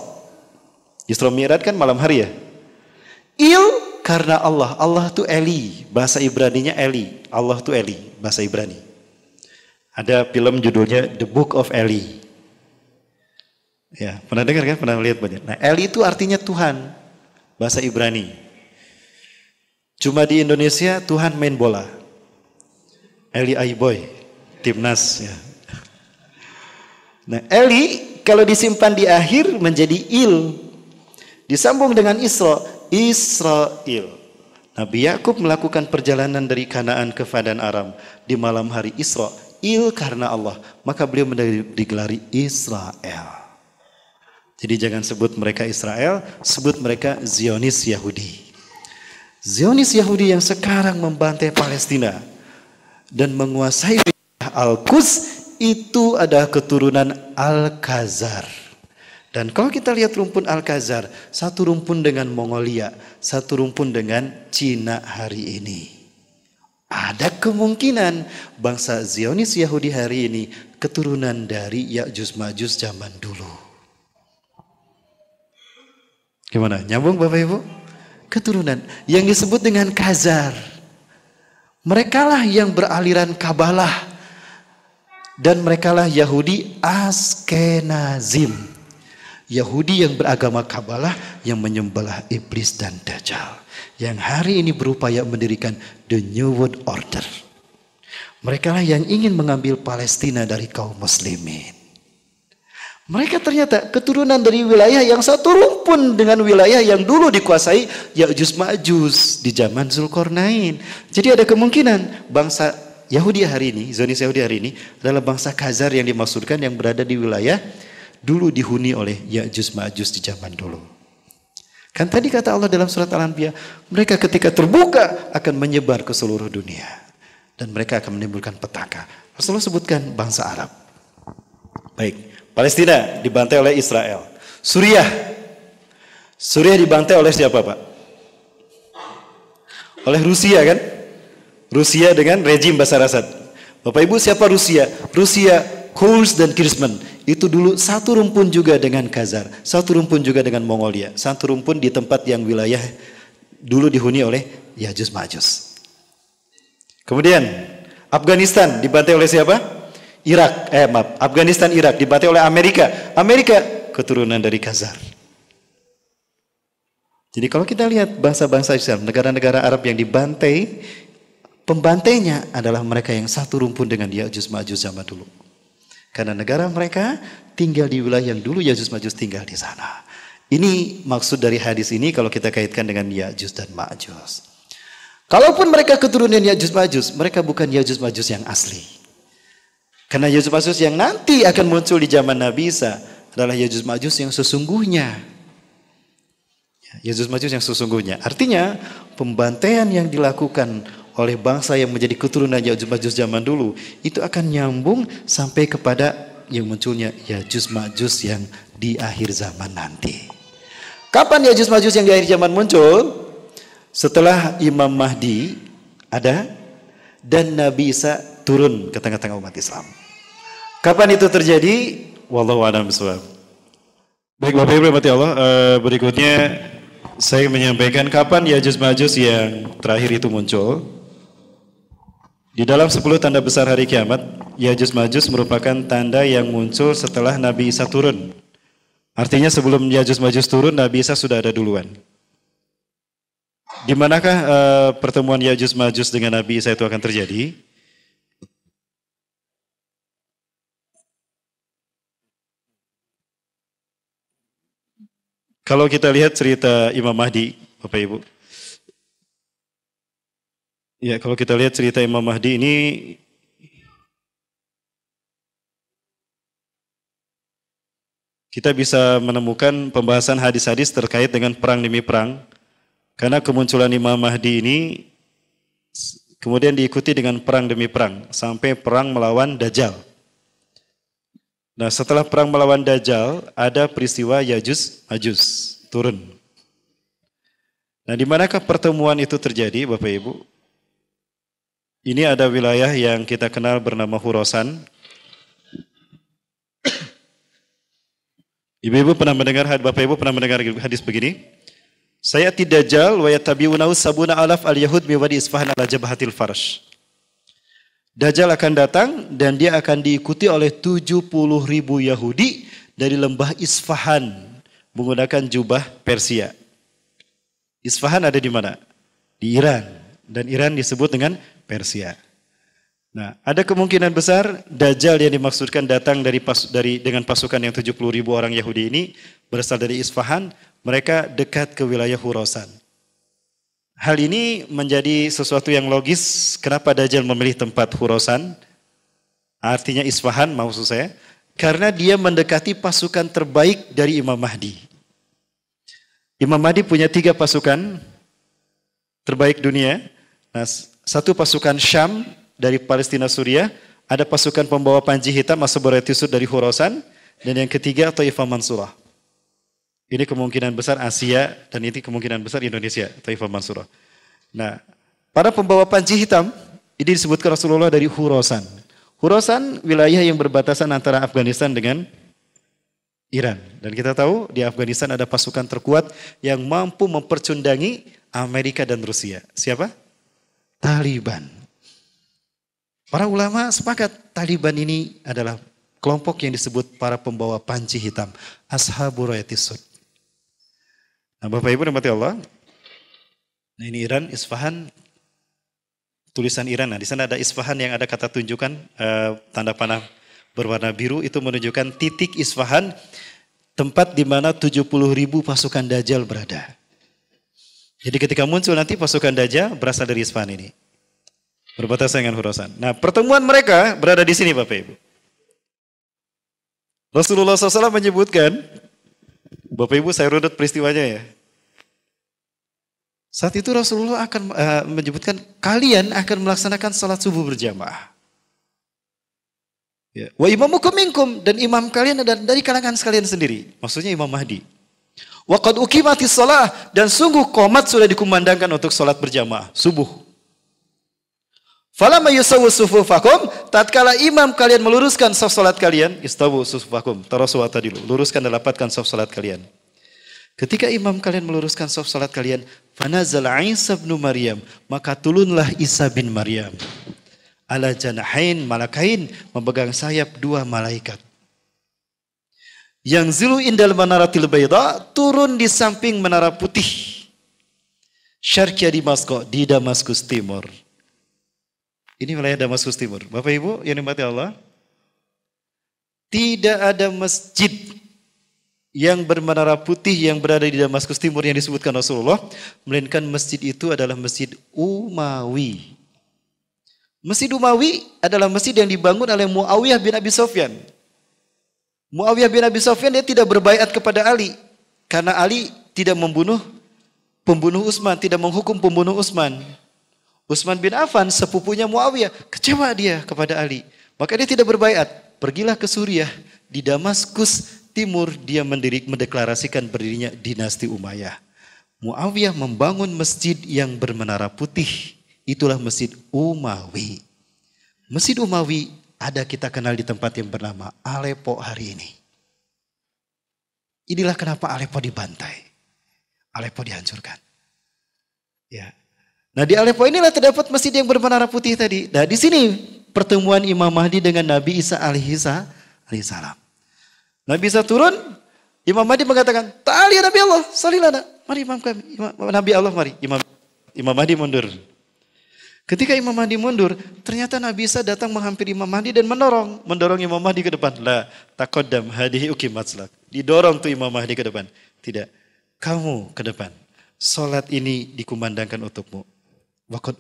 Isra Mi'raj kan malam hari ya. Il karena Allah. Allah itu Eli, bahasa Ibrani-nya Eli. Allah itu Eli, bahasa Ibrani. Ada film judulnya The Book of Eli. Ya, pernah dengar kan? Pernah lihat banyak. Nah, Eli itu artinya Tuhan, bahasa Ibrani. Cuma di Indonesia Tuhan main bola. Eli Aiboy, timnas ya. Nah, Eli kalau disimpan di akhir menjadi Il. Disambung dengan Isra, Israel. Nabi Yakub melakukan perjalanan dari Kanaan ke Fadan Aram di malam hari Isra. Il karena Allah, maka beliau digelari Israel. Jadi jangan sebut mereka Israel, sebut mereka Zionis Yahudi. Zionis Yahudi yang sekarang membantai Palestina dan menguasai Al-Quds itu adalah keturunan Al-Khazar. Dan kalau kita lihat rumpun Al-Khazar, satu rumpun dengan Mongolia, satu rumpun dengan Cina hari ini. Ada kemungkinan bangsa Zionis Yahudi hari ini keturunan dari Ya'juj Ma'juj zaman dulu. Gimana? Nyambung Bapak Ibu? Keturunan yang disebut dengan Kazar. Merekalah yang beraliran Kabalah dan merekalah Yahudi Askenazim. Yahudi yang beragama Kabalah yang menyembelih iblis dan dajjal. Yang hari ini berupaya mendirikan the New World Order. Mereka lah yang ingin mengambil Palestina dari kaum muslimin. Mereka ternyata keturunan dari wilayah yang satu rumpun dengan wilayah yang dulu dikuasai Ya'juj Ma'juj di zaman Zulkarnain. Jadi ada kemungkinan bangsa Yahudi hari ini, Zionis Yahudi hari ini adalah bangsa Khazar yang dimaksudkan yang berada di wilayah dulu dihuni oleh Ya'juj Ma'juj di zaman dulu. Kan tadi kata Allah dalam surat Al-Anbiya, mereka ketika terbuka akan menyebar ke seluruh dunia dan mereka akan menimbulkan petaka. Rasulullah sebutkan bangsa Arab. Baik. Palestina dibantai oleh Israel. Suriah. Suriah dibantai oleh siapa Pak? Oleh Rusia kan? Rusia dengan rejim Basar Asad. Bapak Ibu siapa Rusia? Rusia, Kurs dan Kirsman. Itu dulu satu rumpun juga dengan Khazar. Satu rumpun juga dengan Mongolia. Satu rumpun di tempat yang wilayah dulu dihuni oleh Yajus Majus. Kemudian Afghanistan dibantai oleh siapa? Irak, eh maaf, Afghanistan Irak dibantai oleh Amerika. Amerika keturunan dari Khazar. Jadi kalau kita lihat bangsa-bangsa Islam, negara-negara Arab yang dibantai, pembantainya adalah mereka yang satu rumpun dengan Ya'juj Ma'juj zaman dulu. Karena negara mereka tinggal di wilayah yang dulu Ya'juj Ma'juj tinggal di sana. Ini maksud dari hadis ini kalau kita kaitkan dengan Ya'juj dan Ma'juj. Kalaupun mereka keturunan Ya'juj Ma'juj, mereka bukan Ya'juj Ma'juj yang asli. Karena Yesus Majus yang nanti akan muncul di zaman Nabi Isa adalah Yesus Majus yang sesungguhnya. Yesus Majus yang sesungguhnya. Artinya pembantaian yang dilakukan oleh bangsa yang menjadi keturunan Yesus Majus zaman dulu itu akan nyambung sampai kepada yang munculnya Yesus Majus yang di akhir zaman nanti. Kapan Yesus Majus yang di akhir zaman muncul? Setelah Imam Mahdi ada dan Nabi Isa turun ke tengah-tengah umat Islam. Kapan itu terjadi? Wallahu a'lam bishawab. Baik Bapak Ibu berarti Allah, uh, berikutnya saya menyampaikan kapan Yajuz Majuz yang terakhir itu muncul. Di dalam 10 tanda besar hari kiamat, Yajuz Majuz merupakan tanda yang muncul setelah Nabi Isa turun. Artinya sebelum Yajuz Majuz turun, Nabi Isa sudah ada duluan. Di manakah uh, pertemuan Yajuz Majuz dengan Nabi Isa itu akan terjadi? Kalau kita lihat cerita Imam Mahdi, Bapak Ibu. Ya, kalau kita lihat cerita Imam Mahdi ini kita bisa menemukan pembahasan hadis-hadis terkait dengan perang demi perang. Karena kemunculan Imam Mahdi ini kemudian diikuti dengan perang demi perang sampai perang melawan Dajjal. Nah setelah perang melawan Dajjal ada peristiwa Yajus Majus turun. Nah, di manakah pertemuan itu terjadi, Bapak Ibu? Ini ada wilayah yang kita kenal bernama Hurosan. Ibu-ibu pernah mendengar, Bapak Ibu pernah mendengar hadis begini? Saya tidak jal wa yatabi'unahu sabuna alaf al-yahud miwadi isfahan ala jabahatil farsh. Dajjal akan datang dan dia akan diikuti oleh 70 ribu Yahudi dari lembah Isfahan menggunakan jubah Persia. Isfahan ada di mana? Di Iran. Dan Iran disebut dengan Persia. Nah, ada kemungkinan besar Dajjal yang dimaksudkan datang dari, pas, dari dengan pasukan yang 70 ribu orang Yahudi ini berasal dari Isfahan, mereka dekat ke wilayah Hurasan. Hal ini menjadi sesuatu yang logis kenapa Dajjal memilih tempat Hurosan, artinya Isfahan maksud saya, karena dia mendekati pasukan terbaik dari Imam Mahdi. Imam Mahdi punya tiga pasukan terbaik dunia. Nah, satu pasukan Syam dari Palestina Suriah, ada pasukan pembawa panji hitam Masaboretisud dari Hurosan, dan yang ketiga Taifah Mansurah. Ini kemungkinan besar Asia dan ini kemungkinan besar Indonesia, Taifah Mansurah. Nah, para pembawa panci hitam ini disebutkan Rasulullah dari Hurosan. Hurosan wilayah yang berbatasan antara Afghanistan dengan Iran. Dan kita tahu di Afghanistan ada pasukan terkuat yang mampu mempercundangi Amerika dan Rusia. Siapa? Taliban. Para ulama sepakat Taliban ini adalah kelompok yang disebut para pembawa panci hitam. Ashabur Rayatisud. Nah Bapak Ibu mati Allah. Nah ini Iran, Isfahan, tulisan Iran. Nah di sana ada Isfahan yang ada kata tunjukkan eh, tanda panah berwarna biru itu menunjukkan titik Isfahan tempat di mana 70 ribu pasukan Dajjal berada. Jadi ketika muncul nanti pasukan Dajjal berasal dari Isfahan ini. Berbatasan dengan Khurasan. Nah pertemuan mereka berada di sini Bapak Ibu. Rasulullah SAW menyebutkan Bapak Ibu saya runut peristiwanya ya. Saat itu Rasulullah akan uh, menyebutkan kalian akan melaksanakan salat subuh berjamaah. Ya. Wa imamukum minkum dan imam kalian adalah dari kalangan sekalian sendiri. Maksudnya Imam Mahdi. Wa qad uqimatis shalah dan sungguh komat sudah dikumandangkan untuk salat berjamaah subuh. Falamma yusawwu sufufakum, tatkala imam kalian meluruskan saf salat kalian, istawu sufufakum, tarasu tadi luruskan dan lapatkan saf salat kalian. Ketika imam kalian meluruskan saf salat kalian, fanazal Isa bin Maryam, maka turunlah Isa bin Maryam. Ala janahain malakain memegang sayap dua malaikat. Yang zilu indal manaratil bayda turun di samping menara putih. Masko, di Damaskus Timur. Ini wilayah Damaskus Timur. Bapak Ibu yang dimati Allah. Tidak ada masjid yang bermenara putih yang berada di Damaskus Timur yang disebutkan Rasulullah. Melainkan masjid itu adalah masjid Umawi. Masjid Umawi adalah masjid yang dibangun oleh Muawiyah bin Abi Sofyan. Muawiyah bin Abi Sofyan dia tidak berbaikat kepada Ali. Karena Ali tidak membunuh pembunuh Utsman, tidak menghukum pembunuh Utsman. Utsman bin Affan sepupunya Muawiyah kecewa dia kepada Ali. Maka dia tidak berbaikat. Pergilah ke Suriah di Damaskus Timur dia mendirik mendeklarasikan berdirinya dinasti Umayyah. Muawiyah membangun masjid yang bermenara putih. Itulah Masjid Umawi. Masjid Umawi ada kita kenal di tempat yang bernama Aleppo hari ini. Inilah kenapa Aleppo dibantai. Aleppo dihancurkan. Ya, Nah di Aleppo inilah terdapat masjid yang bermenara putih tadi. Nah di sini pertemuan Imam Mahdi dengan Nabi Isa alaihissalam. Nabi Isa turun, Imam Mahdi mengatakan, Ta'ali ya Nabi Allah, salilana. Mari Imam kami, Imam, Nabi Allah mari. Imam, Imam Mahdi mundur. Ketika Imam Mahdi mundur, ternyata Nabi Isa datang menghampiri Imam Mahdi dan mendorong. Mendorong Imam Mahdi ke depan. La takodam hadihi ukimat Didorong tuh Imam Mahdi ke depan. Tidak. Kamu ke depan. Solat ini dikumandangkan untukmu. Wakot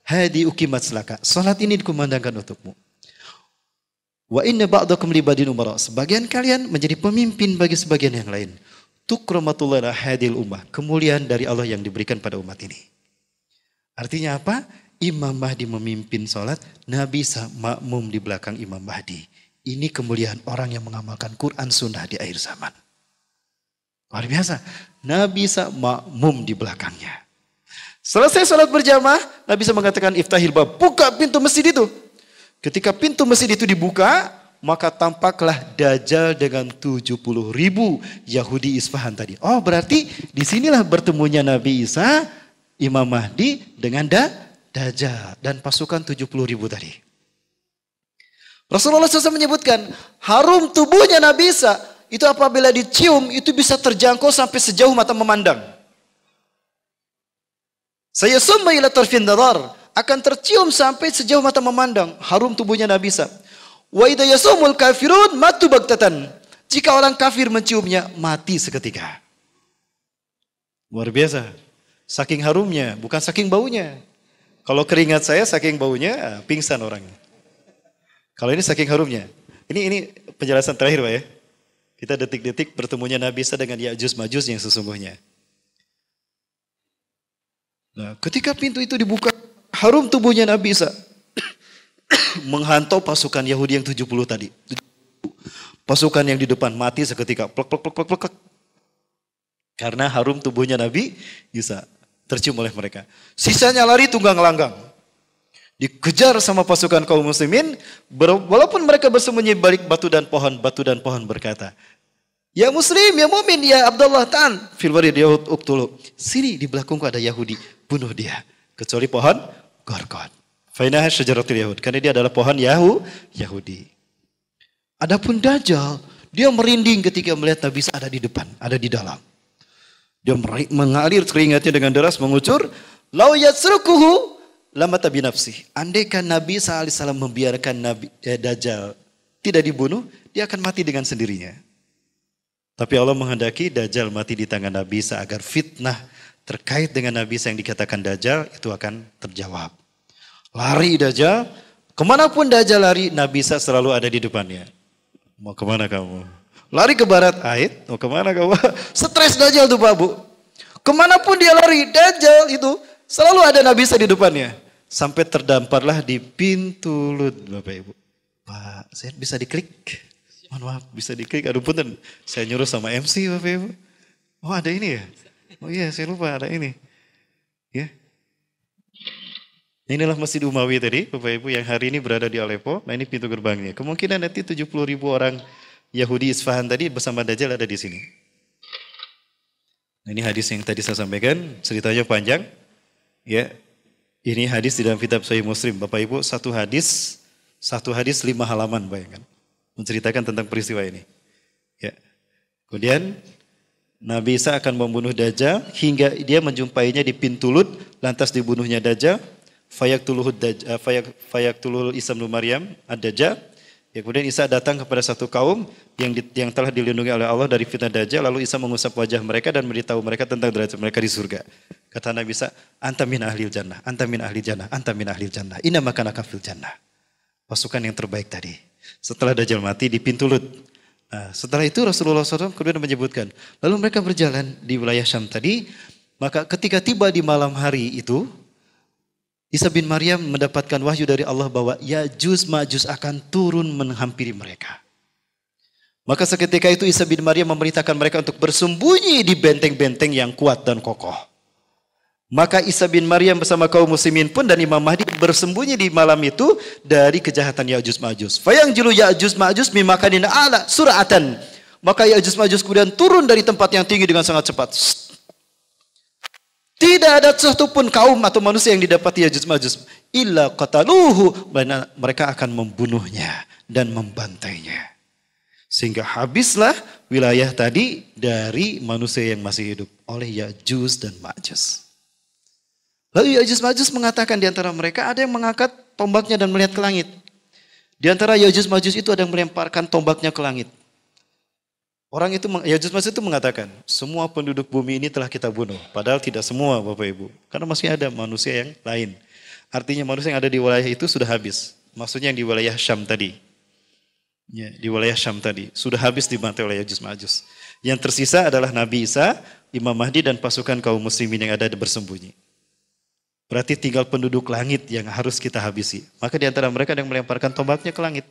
hadi ukimat selaka. Salat ini dikumandangkan untukmu. Wa inna ba'dakum libadin umara. Sebagian kalian menjadi pemimpin bagi sebagian yang lain. Tukramatul hadil ummah. Kemuliaan dari Allah yang diberikan pada umat ini. Artinya apa? Imam Mahdi memimpin sholat, Nabi makmum di belakang Imam Mahdi. Ini kemuliaan orang yang mengamalkan Quran sunnah di akhir zaman. Luar biasa. Nabi makmum di belakangnya. Selesai sholat berjamaah, Nabi Isa mengatakan iftahil bab, buka pintu masjid itu. Ketika pintu masjid itu dibuka, maka tampaklah Dajjal dengan 70 ribu Yahudi Isfahan tadi. Oh berarti di sinilah bertemunya Nabi Isa, Imam Mahdi dengan da, Dajjal dan pasukan 70 ribu tadi. Rasulullah SAW menyebutkan harum tubuhnya Nabi Isa itu apabila dicium itu bisa terjangkau sampai sejauh mata memandang. Saya summa ila tarfin akan tercium sampai sejauh mata memandang harum tubuhnya Nabi Isa. Wa idza yasumul kafirun matu bagtatan. Jika orang kafir menciumnya, mati seketika. Luar biasa. Saking harumnya, bukan saking baunya. Kalau keringat saya saking baunya, pingsan orangnya. Kalau ini saking harumnya. Ini ini penjelasan terakhir Pak ya. Kita detik-detik bertemunya Nabi Isa dengan Ya'juj Majus yang sesungguhnya. Nah, ketika pintu itu dibuka, harum tubuhnya Nabi Isa. menghantau pasukan Yahudi yang 70 tadi. Pasukan yang di depan mati seketika. Plek, plek, plek, plek, plek. Karena harum tubuhnya Nabi Isa tercium oleh mereka. Sisanya lari tunggang langgang. Dikejar sama pasukan kaum muslimin. Walaupun mereka bersembunyi balik batu dan pohon. Batu dan pohon berkata. Ya muslim, ya mumin, ya Abdullah Ta'an. Filwari dia uktulu. Sini di belakangku ada Yahudi. Bunuh dia. Kecuali pohon gorgon. Fainah syajaratul Yahud. Karena dia adalah pohon Yahu, Yahudi. Adapun Dajjal, dia merinding ketika melihat Nabi ada di depan, ada di dalam. Dia mengalir keringatnya dengan deras mengucur, "Lau yatsrukuhu lama tabi nafsi." Andaikan Nabi SAW membiarkan Nabi eh, Dajjal tidak dibunuh, dia akan mati dengan sendirinya. Tapi Allah menghendaki Dajjal mati di tangan Nabi Isa agar fitnah terkait dengan Nabi Isa yang dikatakan Dajjal itu akan terjawab. Lari Dajjal. Ke mana pun Dajjal lari, Nabi Isa selalu ada di depannya. Mau ke mana kamu? Lari ke barat, Ait. Mau ke mana kamu? Stres Dajjal tuh Pak Bu. Ke mana pun dia lari, Dajjal itu selalu ada Nabi Isa di depannya. Sampai terdamparlah di pintu lut Bapak Ibu. Pak, saya bisa diklik. Mohon maaf, bisa diklik. Aduh punten, saya nyuruh sama MC Bapak Ibu. Oh ada ini ya? Oh iya, saya lupa ada ini. Ya, Inilah Masjid Umawi tadi, Bapak Ibu yang hari ini berada di Aleppo. Nah ini pintu gerbangnya. Kemungkinan nanti 70 ribu orang Yahudi Isfahan tadi bersama Dajjal ada di sini. Nah, ini hadis yang tadi saya sampaikan, ceritanya panjang. Ya, ini hadis di dalam kitab Sahih Muslim. Bapak Ibu, satu hadis, satu hadis lima halaman bayangkan. Menceritakan tentang peristiwa ini. Ya. Kemudian Nabi Isa akan membunuh Dajjal hingga dia menjumpainya di pintu Lut, lantas dibunuhnya Dajjal fayaktuluhu uh, fayak fayaktuluhu Isa bin Maryam ad-Dajjal. Ya, kemudian Isa datang kepada satu kaum yang di, yang telah dilindungi oleh Allah dari fitnah Dajjal. Lalu Isa mengusap wajah mereka dan memberitahu mereka tentang derajat mereka di surga. Kata Nabi Isa, anta min ahli jannah, anta min ahli jannah, anta min ahli jannah. Inna makana kafil jannah. Pasukan yang terbaik tadi. Setelah Dajjal mati di pintu Lut. Nah, setelah itu Rasulullah SAW kemudian menyebutkan. Lalu mereka berjalan di wilayah Syam tadi. Maka ketika tiba di malam hari itu, Isa bin Maryam mendapatkan wahyu dari Allah bahwa Ya'juj Ma'juj akan turun menghampiri mereka. Maka seketika itu Isa bin Maryam memerintahkan mereka untuk bersembunyi di benteng-benteng yang kuat dan kokoh. Maka Isa bin Maryam bersama kaum muslimin pun dan Imam Mahdi bersembunyi di malam itu dari kejahatan Ya'juj Ma'juj. Fayang julu Ya'juj Ma'juj mimakanin ala suratan. Maka Ya'juj Ma'juj kemudian turun dari tempat yang tinggi dengan sangat cepat. Tidak ada satupun kaum atau manusia yang didapati Yajuz Majuz. Illa qataluhu. Mereka akan membunuhnya dan membantainya. Sehingga habislah wilayah tadi dari manusia yang masih hidup. Oleh Yajuz dan Majuz. Lalu Yajuz Majuz mengatakan di antara mereka ada yang mengangkat tombaknya dan melihat ke langit. Di antara Yajuz Majuz itu ada yang melemparkan tombaknya ke langit. Orang itu, Yajud Majud itu mengatakan, semua penduduk bumi ini telah kita bunuh. Padahal tidak semua Bapak Ibu. Karena masih ada manusia yang lain. Artinya manusia yang ada di wilayah itu sudah habis. Maksudnya yang di wilayah Syam tadi. Ya, di wilayah Syam tadi. Sudah habis dibantai oleh Yajud Majus. Yang tersisa adalah Nabi Isa, Imam Mahdi dan pasukan kaum muslimin yang ada bersembunyi. Berarti tinggal penduduk langit yang harus kita habisi. Maka di antara mereka yang melemparkan tombaknya ke langit.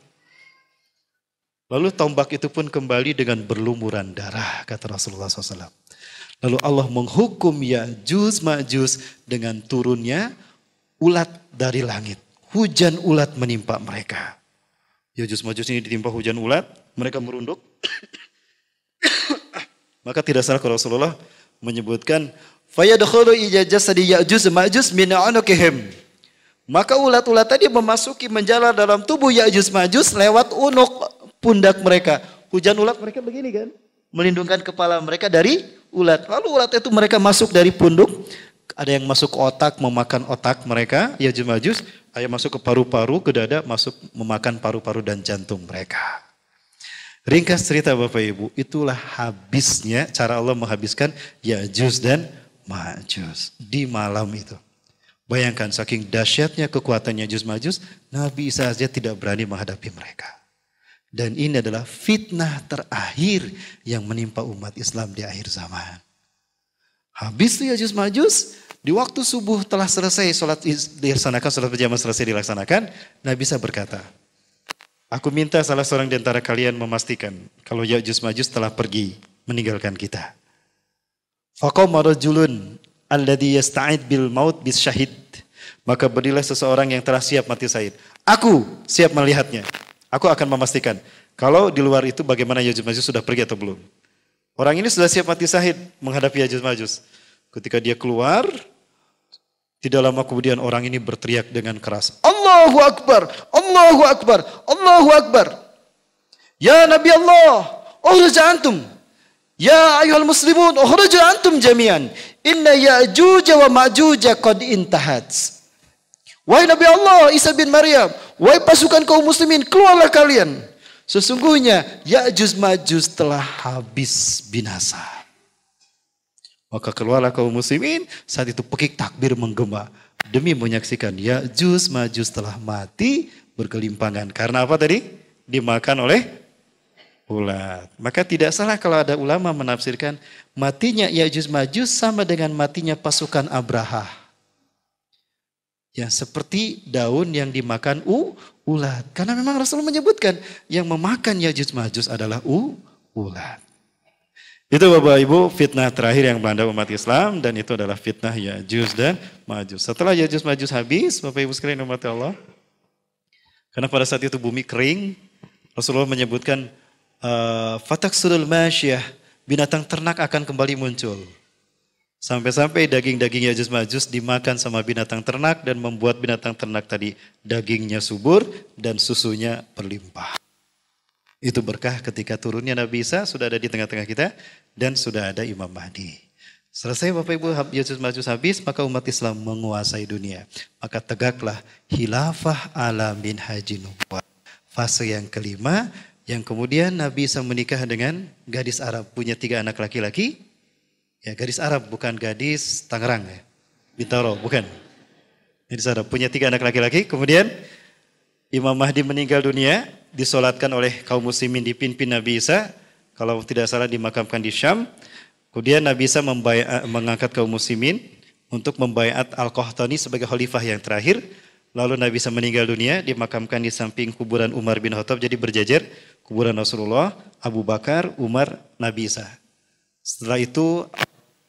Lalu tombak itu pun kembali dengan berlumuran darah, kata Rasulullah SAW. Lalu Allah menghukum Ya'juj Ma'juj dengan turunnya ulat dari langit. Hujan ulat menimpa mereka. Ya'juj Ma'juj ini ditimpa hujan ulat, mereka merunduk. Maka tidak salah kalau Rasulullah menyebutkan fayadkhulu ijajasadi Ya'juj Ma'juj min anukihim. Maka ulat-ulat tadi memasuki menjalar dalam tubuh Ya'juj Ma'juj lewat unuk pundak mereka. Hujan ulat mereka begini kan? Melindungkan kepala mereka dari ulat. Lalu ulat itu mereka masuk dari punduk. Ada yang masuk ke otak, memakan otak mereka. Ya'juj Ma'juj. Ada masuk ke paru-paru, ke dada, masuk memakan paru-paru dan jantung mereka. Ringkas cerita Bapak Ibu, itulah habisnya cara Allah menghabiskan Ya'juj dan Ma'juj di malam itu. Bayangkan saking dahsyatnya kekuatan Ya'juj Ma'juj, Nabi Isa saja tidak berani menghadapi mereka. Dan ini adalah fitnah terakhir yang menimpa umat Islam di akhir zaman. Habis itu Ya'juj Ma'juj, di waktu subuh telah selesai sholat dilaksanakan, sholat berjamaah selesai dilaksanakan, Nabi Isa berkata, Aku minta salah seorang di antara kalian memastikan kalau Ya'juj Ma'juj telah pergi meninggalkan kita. Faqama rajulun alladhi yasta'id bil maut bis syahid. Maka berilah seseorang yang telah siap mati syahid. Aku siap melihatnya. Aku akan memastikan kalau di luar itu bagaimana Ya'juj Ma'juj sudah pergi atau belum. Orang ini sudah siap mati syahid menghadapi Ya'juj Ma'juj. Ketika dia keluar, tidak lama kemudian orang ini berteriak dengan keras. Allahu Akbar, Allahu Akbar, Allahu Akbar. Ya Nabi Allah, ukhruj antum. Ya ayuhal muslimun, ukhruj antum jami'an. Inna ya'juj wa ma'juj qad intahat. Wahai Nabi Allah, Isa bin Maryam, wahai pasukan kaum muslimin, keluarlah kalian. Sesungguhnya Ya'juj Ma'juj telah habis binasa. Maka keluarlah kaum muslimin, saat itu pekik takbir menggema. Demi menyaksikan ya juz majus telah mati berkelimpangan. Karena apa tadi? Dimakan oleh ulat. Maka tidak salah kalau ada ulama menafsirkan matinya Ya'juj Majus sama dengan matinya pasukan Abraha. Ya seperti daun yang dimakan u, ulat. Karena memang Rasul menyebutkan yang memakan Ya'juj Majus adalah u, ulat. Itu Bapak Ibu fitnah terakhir yang melanda umat Islam dan itu adalah fitnah Ya'juj dan Ma'juj. Setelah Ya'juj Ma'juj habis, Bapak Ibu sekalian umat Allah. Karena pada saat itu bumi kering, Rasulullah menyebutkan uh, fatak sudul masyah, binatang ternak akan kembali muncul. Sampai-sampai daging-daging Ya'juj Ma'juj dimakan sama binatang ternak dan membuat binatang ternak tadi dagingnya subur dan susunya berlimpah. Itu berkah ketika turunnya Nabi Isa sudah ada di tengah-tengah kita dan sudah ada Imam Mahdi. Selesai Bapak Ibu Yesus Majus habis maka umat Islam menguasai dunia. Maka tegaklah hilafah alamin haji nubuat. Fase yang kelima yang kemudian Nabi Isa menikah dengan gadis Arab punya tiga anak laki-laki. Ya gadis Arab bukan gadis Tangerang ya. Bintaro bukan. Gadis Arab punya tiga anak laki-laki. Kemudian Imam Mahdi meninggal dunia disolatkan oleh kaum muslimin dipimpin Nabi Isa, kalau tidak salah dimakamkan di Syam. Kemudian Nabi Isa membayat, mengangkat kaum muslimin untuk membayat Al-Qahtani sebagai khalifah yang terakhir. Lalu Nabi Isa meninggal dunia, dimakamkan di samping kuburan Umar bin Khattab, jadi berjajar kuburan Rasulullah, Abu Bakar, Umar, Nabi Isa. Setelah itu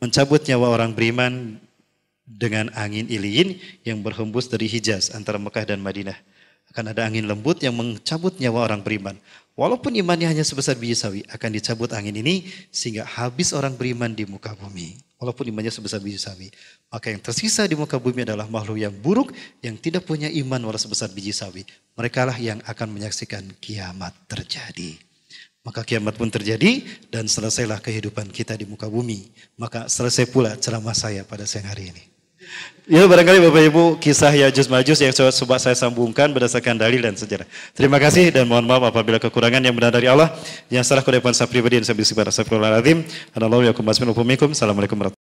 mencabut nyawa orang beriman dengan angin iliin yang berhembus dari Hijaz antara Mekah dan Madinah akan ada angin lembut yang mencabut nyawa orang beriman. Walaupun imannya hanya sebesar biji sawi, akan dicabut angin ini sehingga habis orang beriman di muka bumi. Walaupun imannya sebesar biji sawi. Maka yang tersisa di muka bumi adalah makhluk yang buruk, yang tidak punya iman walau sebesar biji sawi. Mereka lah yang akan menyaksikan kiamat terjadi. Maka kiamat pun terjadi dan selesailah kehidupan kita di muka bumi. Maka selesai pula ceramah saya pada siang hari ini. Ya barangkali Bapak Ibu kisah Yajus Majus yang coba saya sambungkan berdasarkan dalil dan sejarah. Terima kasih dan mohon maaf apabila kekurangan yang benar dari Allah. Yang salah kudepan saya pribadi dan saya bersikap. Assalamualaikum warahmatullahi wabarakatuh.